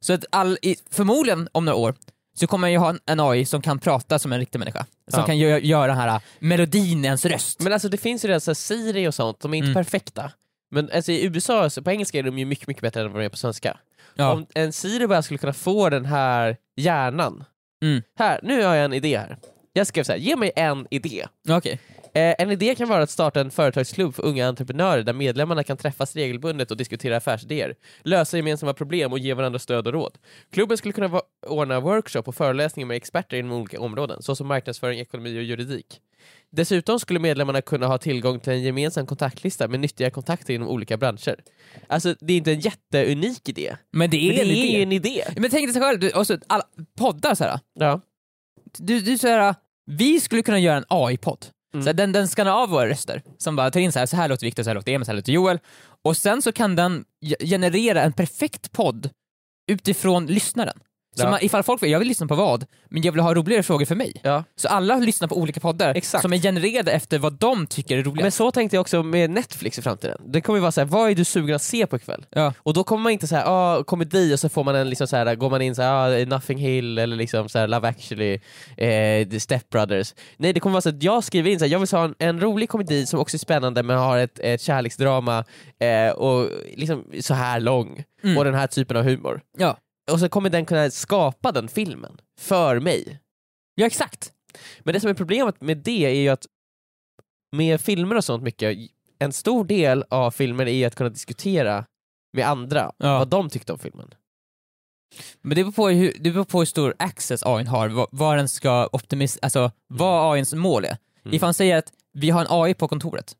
Så att all, förmodligen om några år så kommer man ju ha en, AI som kan prata som en riktig människa. Som Ja. kan gö- göra den här äh, melodin i ens röst. Men alltså det finns ju redan så Siri och sånt, de är inte Mm. perfekta. Men alltså, i USA, så på engelska är de ju mycket, mycket bättre än vad de är på svenska. ja. Om en Siri bara skulle kunna få den här hjärnan. Mm. Här, nu har jag en idé här. Jag skrev så här, ge mig en idé. Okej. Eh, en idé kan vara att starta en företagsklubb för unga entreprenörer där medlemmarna kan träffas regelbundet och diskutera affärsidéer, lösa gemensamma problem och ge varandra stöd och råd. Klubben skulle kunna ordna workshop och föreläsningar med experter inom olika områden, såsom marknadsföring, ekonomi och juridik. Dessutom skulle medlemmarna kunna ha tillgång till en gemensam kontaktlista med nyttiga kontakter inom olika branscher. Alltså, det är inte en jätteunik idé, Men det är, men det en är idé. en idé. Men tänk dig så själv, du, och så alla poddar så här. Ja. Du, du så här, vi skulle kunna göra en AI-podd. Mm. Så den, den skannar av våra röster, som bara tar in så här, så här låter Viktor, så här låter Emil, så här låter Joel. Och sen så kan den ge- generera en perfekt podd utifrån lyssnaren. Så Ja. man, ifall folk vill, jag vill lyssna på vad, men jag vill ha roligare frågor för mig. Ja. Så alla lyssnar på olika poddar Exakt. som är genererade efter vad de tycker är roligast. Men så tänkte jag också med Netflix i framtiden. Det kommer ju vara så här, vad är du sugen att se på ikväll? Ja. Och då kommer man inte säga ah, komedi och så får man en liksom så här, går man in så här, ah, Nothing Hill eller liksom så här, Love actually, eh, The Step Brothers. Nej det kommer vara så att jag skriver in så här, jag vill ha en, en rolig komedi som också är spännande men har ett, ett kärleksdrama eh, och liksom så här lång Mm. och den här typen av humor. Ja. Och så kommer den kunna skapa den filmen för mig. ja, exakt. Men det som är problemet med det är ju att med filmer och sånt mycket, en stor del av filmer är att kunna diskutera med andra Ja. vad de tyckte om filmen. Men det beror på hur, det beror på hur stor access AI har, vad, vad den ska alltså vad AIns mål är. Mm. Ifall han säger att vi har en AI på kontoret,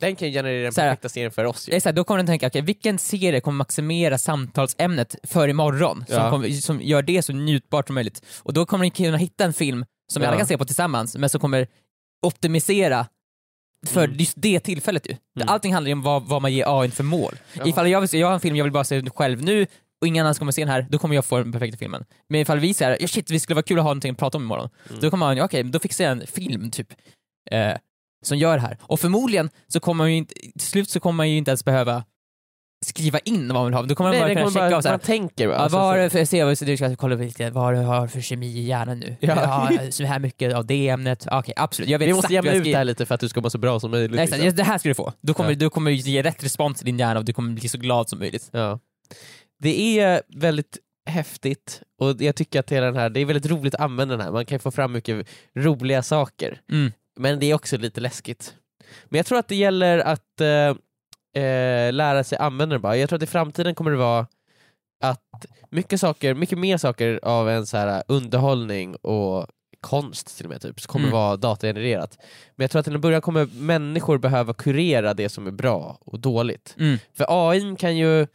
Den kan ju generera den perfekta serien för oss ju. här, då kommer den tänka, okay, vilken serie kommer maximera samtalsämnet för imorgon? Som, Ja. kommer, som gör det så njutbart som möjligt. Och då kommer den kunna hitta en film som vi alla kan se på tillsammans, men som kommer optimisera för Mm. just det tillfället ju. Mm. Allting handlar ju om vad, vad man ger AI för mål. Ja. Ifall jag, vill se, jag har en film jag vill bara se själv nu, och ingen annan kommer se den här, då kommer jag få den perfekta filmen. Men ifall vi säger ja, shit, vi skulle vara kul att ha någonting att prata om imorgon, Mm. då kommer man, okej, då fixar jag en film typ, eh, som gör det här. Och förmodligen så kommer man ju inte, till slut så kommer man ju inte ens behöva skriva in vad man vill ha, då kommer man Nej, bara det kunna checka bara, av så här, man tänker bara. Ja, alltså, vad har du för, se, vad- du ska kolla lite, vad du har för kemi i hjärnan nu? Ja. Ja, så här mycket av det ämnet. Okej, absolut. Jag vet vi måste jämna ut det här lite för att du ska må så bra som möjligt. Nej, liksom. det här ska du få. Då kommer, Ja. du kommer ge rätt respons i din hjärna och du kommer bli så glad som möjligt. Ja. Det är väldigt häftigt och jag tycker att hela den här, det är väldigt roligt att använda den här, man kan få fram mycket roliga saker. Mm. Men det är också lite läskigt. Men jag tror att det gäller att eh, eh, lära sig använda det bara. Jag tror att i framtiden kommer det vara att mycket saker, mycket mer saker av en så här underhållning och konst till och med typ, kommer Mm. vara datagenererat. Men jag tror att till en början kommer människor behöva kurera det som är bra och dåligt. Mm. För AI kan ju,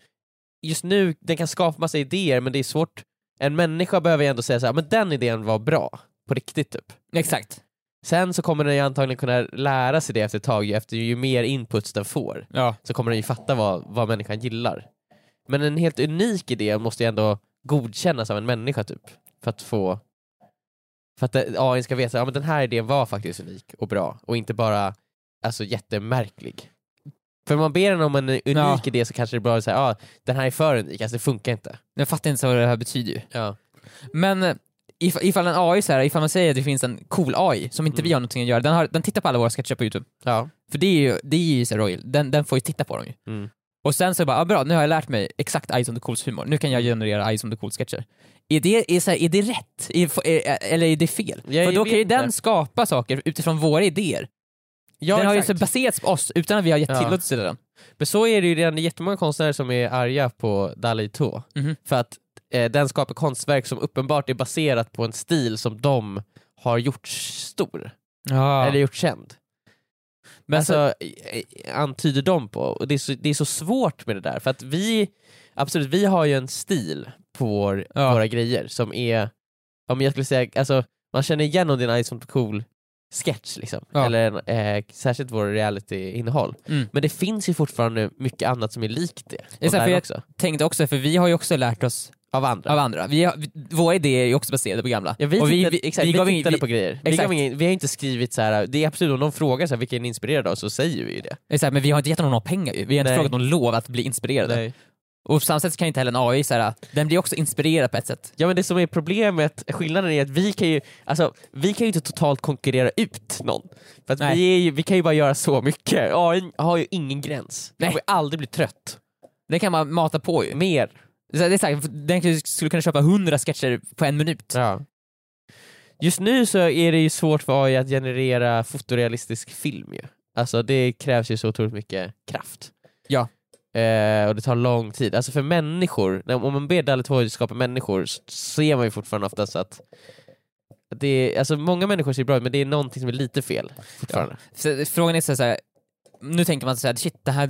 just nu, den kan skapa massa idéer men det är svårt, en människa behöver ju ändå säga så här, men den idén var bra, på riktigt typ. Exakt. Sen så kommer den ju antagligen kunna lära sig det efter ett tag, efter ju mer inputs den får, Ja. så kommer den ju fatta vad, vad människan gillar. Men en helt unik idé måste ju ändå godkännas av en människa typ, för att få för att det- AI ska veta att ja, men den här idén var faktiskt unik och bra, och inte bara alltså, jättemärklig. För om man ber den om en unik Ja. idé så kanske det bara säger ah, den här är för unik, alltså det funkar inte. Jag fattar inte så vad det här betyder ju. Ja. Men eh, if, ifall en AI, så här, ifall man säger att det finns en cool AI som inte Mm. vi har någonting att göra, den, har, den tittar på alla våra sketcher på youtube. Ja. För det är ju, det är ju så här royal, den, den får ju titta på dem ju. Mm. Och sen så bara, ah, bra, nu har jag lärt mig exakt Eyes on the Cools humor, nu kan jag generera Eyes on the Cools sketcher. Är det, är, så här, är det rätt? Är, är, eller är det fel? Ja, jag För då kan ju den skapa saker utifrån våra idéer. Ja, den har ju exakt. så baserats på oss utan att vi har gett Ja. tillåtelse till den. Men så är det ju redan, det är jättemånga konstnärer som är arga på Dalai 2. Mhm. För att den skapar konstverk som uppenbart är baserat på en stil som de har gjorts stor, Ja. eller gjorts känd. Men alltså, eh, antyder de på. Och det, är så, det är så svårt med det där, för att vi, absolut, vi har ju en stil på vår, Ja. våra grejer som är, om jag skulle säga, alltså, man känner igen om det är en Ice cool sketch liksom, Ja. eller eh, särskilt vår reality-innehåll. Mm. Men det finns ju fortfarande mycket annat som är likt det. Online för jag- också. tänkte också, för vi har ju också lärt oss Av andra. av andra. Vi har, vi, våra idéer är ju också baserade på gamla. Ja, vi, Och tittade, exakt, vi, gav ing- tittade vi- på grejer. Vi, exakt. gav ingen, vi har inte skrivit så här. det är absolut om de frågar så här, vilka är ni inspirerade av så säger vi ju det. Exakt, men vi har inte gett någon några pengar ju. Vi har inte Nej. frågat någon lov att bli inspirerade. Och på samma sätt kan inte heller en AI, så här, den blir också inspirerad på ett sätt. Ja men det som är problemet, skillnaden är att vi kan ju, alltså, vi kan ju inte totalt konkurrera ut någon. För att Nej. vi, ju, vi kan ju bara göra så mycket. AI har ju ingen gräns. Den Nej. kommer aldrig bli trött. Den kan man mata på ju. Mer. Så Det är sagt, den kan- skulle kunna köpa 100 sketcher på en minut. Ja. Just nu så är det ju svårt för AI att generera fotorealistisk film ju. Alltså det krävs ju så otroligt mycket kraft. Ja. Eh, och det tar lång tid. Alltså för människor, om man ber Dalle 2 skapa människor så ser man ju fortfarande oftast att att det är, alltså många människor ser bra ut men det är någonting som är lite fel fortfarande. Så frågan är så här, nu tänker man så här, shit, det här,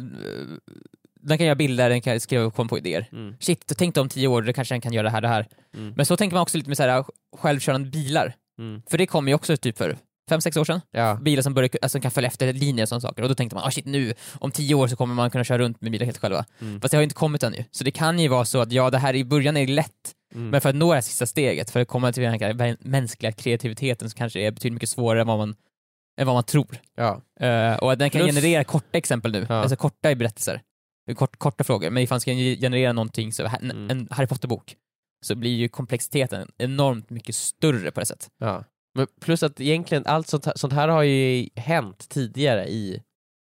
den kan göra bilder, den kan skriva och komma på idéer. Mm. Shit, tänk dig om tio år, då kanske den kan göra det här, det här. Mm. Men så tänker man också lite med så här, självkörande bilar. Mm. För det kom ju också typ för fem sex år sedan. Ja. Bilar som börjar, alltså, kan följa efter linjer och sådana saker. Och då tänkte man, ah shit nu, om tio år så kommer man kunna köra runt med bilar helt själva. Mm. Fast det har ju inte kommit ännu. Så det kan ju vara så att ja, det här i början är lätt, Mm. men för att nå det här sista steget, för att komma till den här mänskliga kreativiteten så kanske det är betydligt mycket svårare än vad man, än vad man tror. ja. Eh, och att den kan Plus- generera korta exempel nu, Ja. alltså korta berättelser. Kort, korta frågor, men ifall den ska generera någonting, så en, Mm. en Harry Potter-bok, så blir ju komplexiteten enormt mycket större på det sättet. Ja. Men plus att egentligen allt sånt här, sånt här har ju hänt tidigare i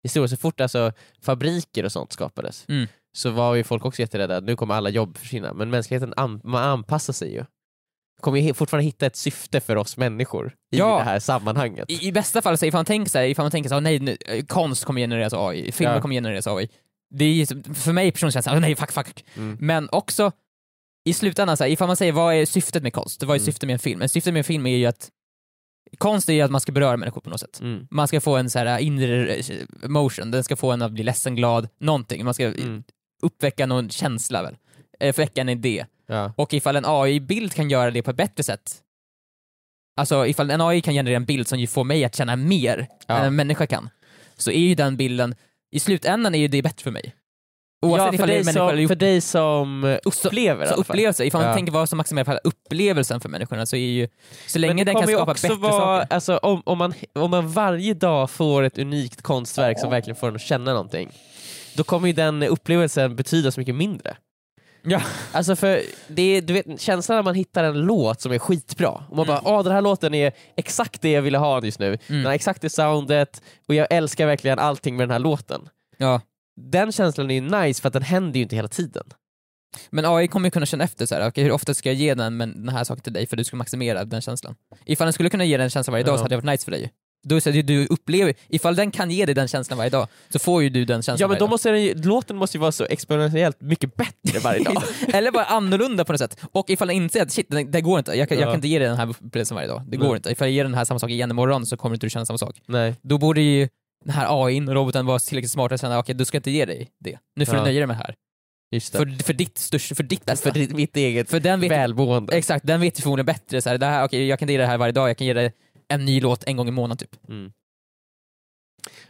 historien. Så fort alltså fabriker och sånt skapades Mm. så var ju folk också jätterädda, nu kommer alla jobb försvinna. Men mänskligheten an, man anpassar sig ju. Kommer ju fortfarande hitta ett syfte för oss människor i Ja. det här sammanhanget. I, I bästa fall, så ifall man tänker så här, ifall man tänker så här, nej, nu, konst kommer genereras av AI, filmer Ja. kommer genereras av AI. Det är så- för mig personligen så här, nej fuck fuck. Mm. Men också, i slutändan, så här, ifall man säger vad är syftet med konst? Vad är Mm. syftet med en film? Men syftet med en film är ju att konst är ju att man ska beröra människor på något sätt. Mm. Man ska få en så här inre eh, emotion, den ska få en att bli ledsen, glad, någonting. Man ska Mm. uppväcka någon känsla väl. Eh, Väcka en idé. Ja. Och ifall en AI-bild kan göra det på ett bättre sätt, alltså ifall en AI kan generera en bild som ju får mig att känna mer Ja. än en människa kan, så är ju den bilden, i slutändan är ju det bättre för mig. Oavsett Ja, för, dig som, för dig som upplever så fall. upplevelse, ifall man Ja. tänker vad som maximerar upplevelsen för människorna så är ju, så länge den kan skapa bättre vara, saker. alltså, om, om, man, om man varje dag får ett unikt konstverk som verkligen får en att känna någonting, då kommer ju den upplevelsen betyda så mycket mindre. Ja. Alltså för det är, du vet, känslan när man hittar en låt som är skitbra, och man Mm. bara åh den här låten är exakt det jag ville ha just nu, den har exakt det soundet, och jag älskar verkligen allting med den här låten. Ja. Den känslan är ju nice för att den händer ju inte hela tiden. Men AI kommer ju kunna känna efter så här, okej, hur ofta ska jag ge den, men den här saken till dig för du ska maximera den känslan. Ifall den skulle kunna ge den känslan varje dag Ja. så hade det varit nice för dig. Då är det du upplever, ifall den kan ge dig den känslan varje dag, så får ju du den känslan Ja men då måste den, låten måste ju vara så exponentiellt mycket bättre varje dag. Eller bara annorlunda på något sätt. Och ifall den inser att shit, det, det går inte, jag kan, jag Ja. kan inte ge dig den här upplevelsen varje dag. Det går Nej. inte. Ifall jag ger den här samma sak igen imorgon så kommer inte du känna samma sak. Nej. Då borde ju den här AI och roboten vara tillräckligt smart att känna okej, du ska inte ge dig det. Nu får Ja. du nöja dig med det här. För, för ditt största, för ditt bästa. För ditt- mitt eget För den vet, välmående. exakt, den vet ju förmodligen bättre. Så här, det här, okej, jag kan ge dig det här varje dag, jag kan ge dig en ny låt en gång i månaden typ. Mm.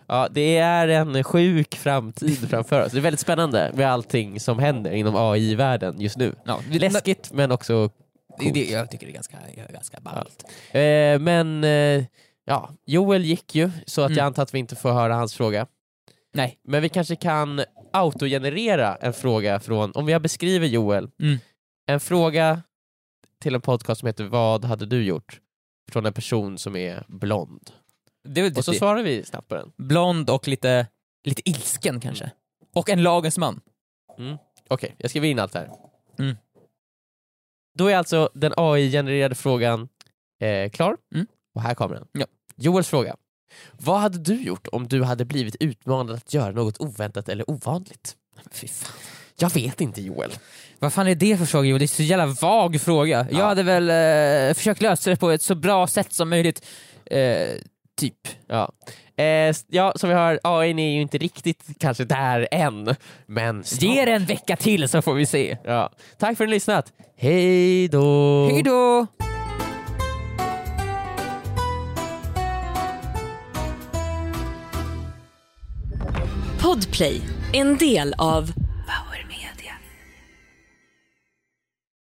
Ja, det är en sjuk framtid framför oss. Det är väldigt spännande med allting som händer inom AI-världen just nu. Ja, Läskigt men också Det, det, jag tycker det är ganska, ganska ballt. Eh, men eh, ja, Joel gick ju, så att Mm. jag antar att vi inte får höra hans fråga. Nej. Men vi kanske kan autogenerera en fråga från, om jag beskriver Joel, Mm. en fråga till en podcast som heter Vad hade du gjort? Från en person som är blond. Det väl Och så det. svarar vi snabbt på den. Blond och lite, lite ilsken kanske. Och en lagens man. Okej, jag skriver in allt här. Mm. Då är alltså den AI-genererade frågan eh, klar, Mm. och här kommer den. Ja. Joels fråga. Vad hade du gjort om du hade blivit utmanad att göra något oväntat eller ovanligt? Fy fan. Jag vet inte Joel. Vad fan är det för fråga Joel? Det är så jävla vag fråga. Jag hade väl eh, försökt lösa det på ett så bra sätt som möjligt. Eh, typ. Ja. Eh, ja, som vi hör, AI är ju inte riktigt kanske där än, men snart. Ge det en vecka till så får vi se. Ja. Tack för att ni lyssnat. Hej då! Hej då! Podplay, en del av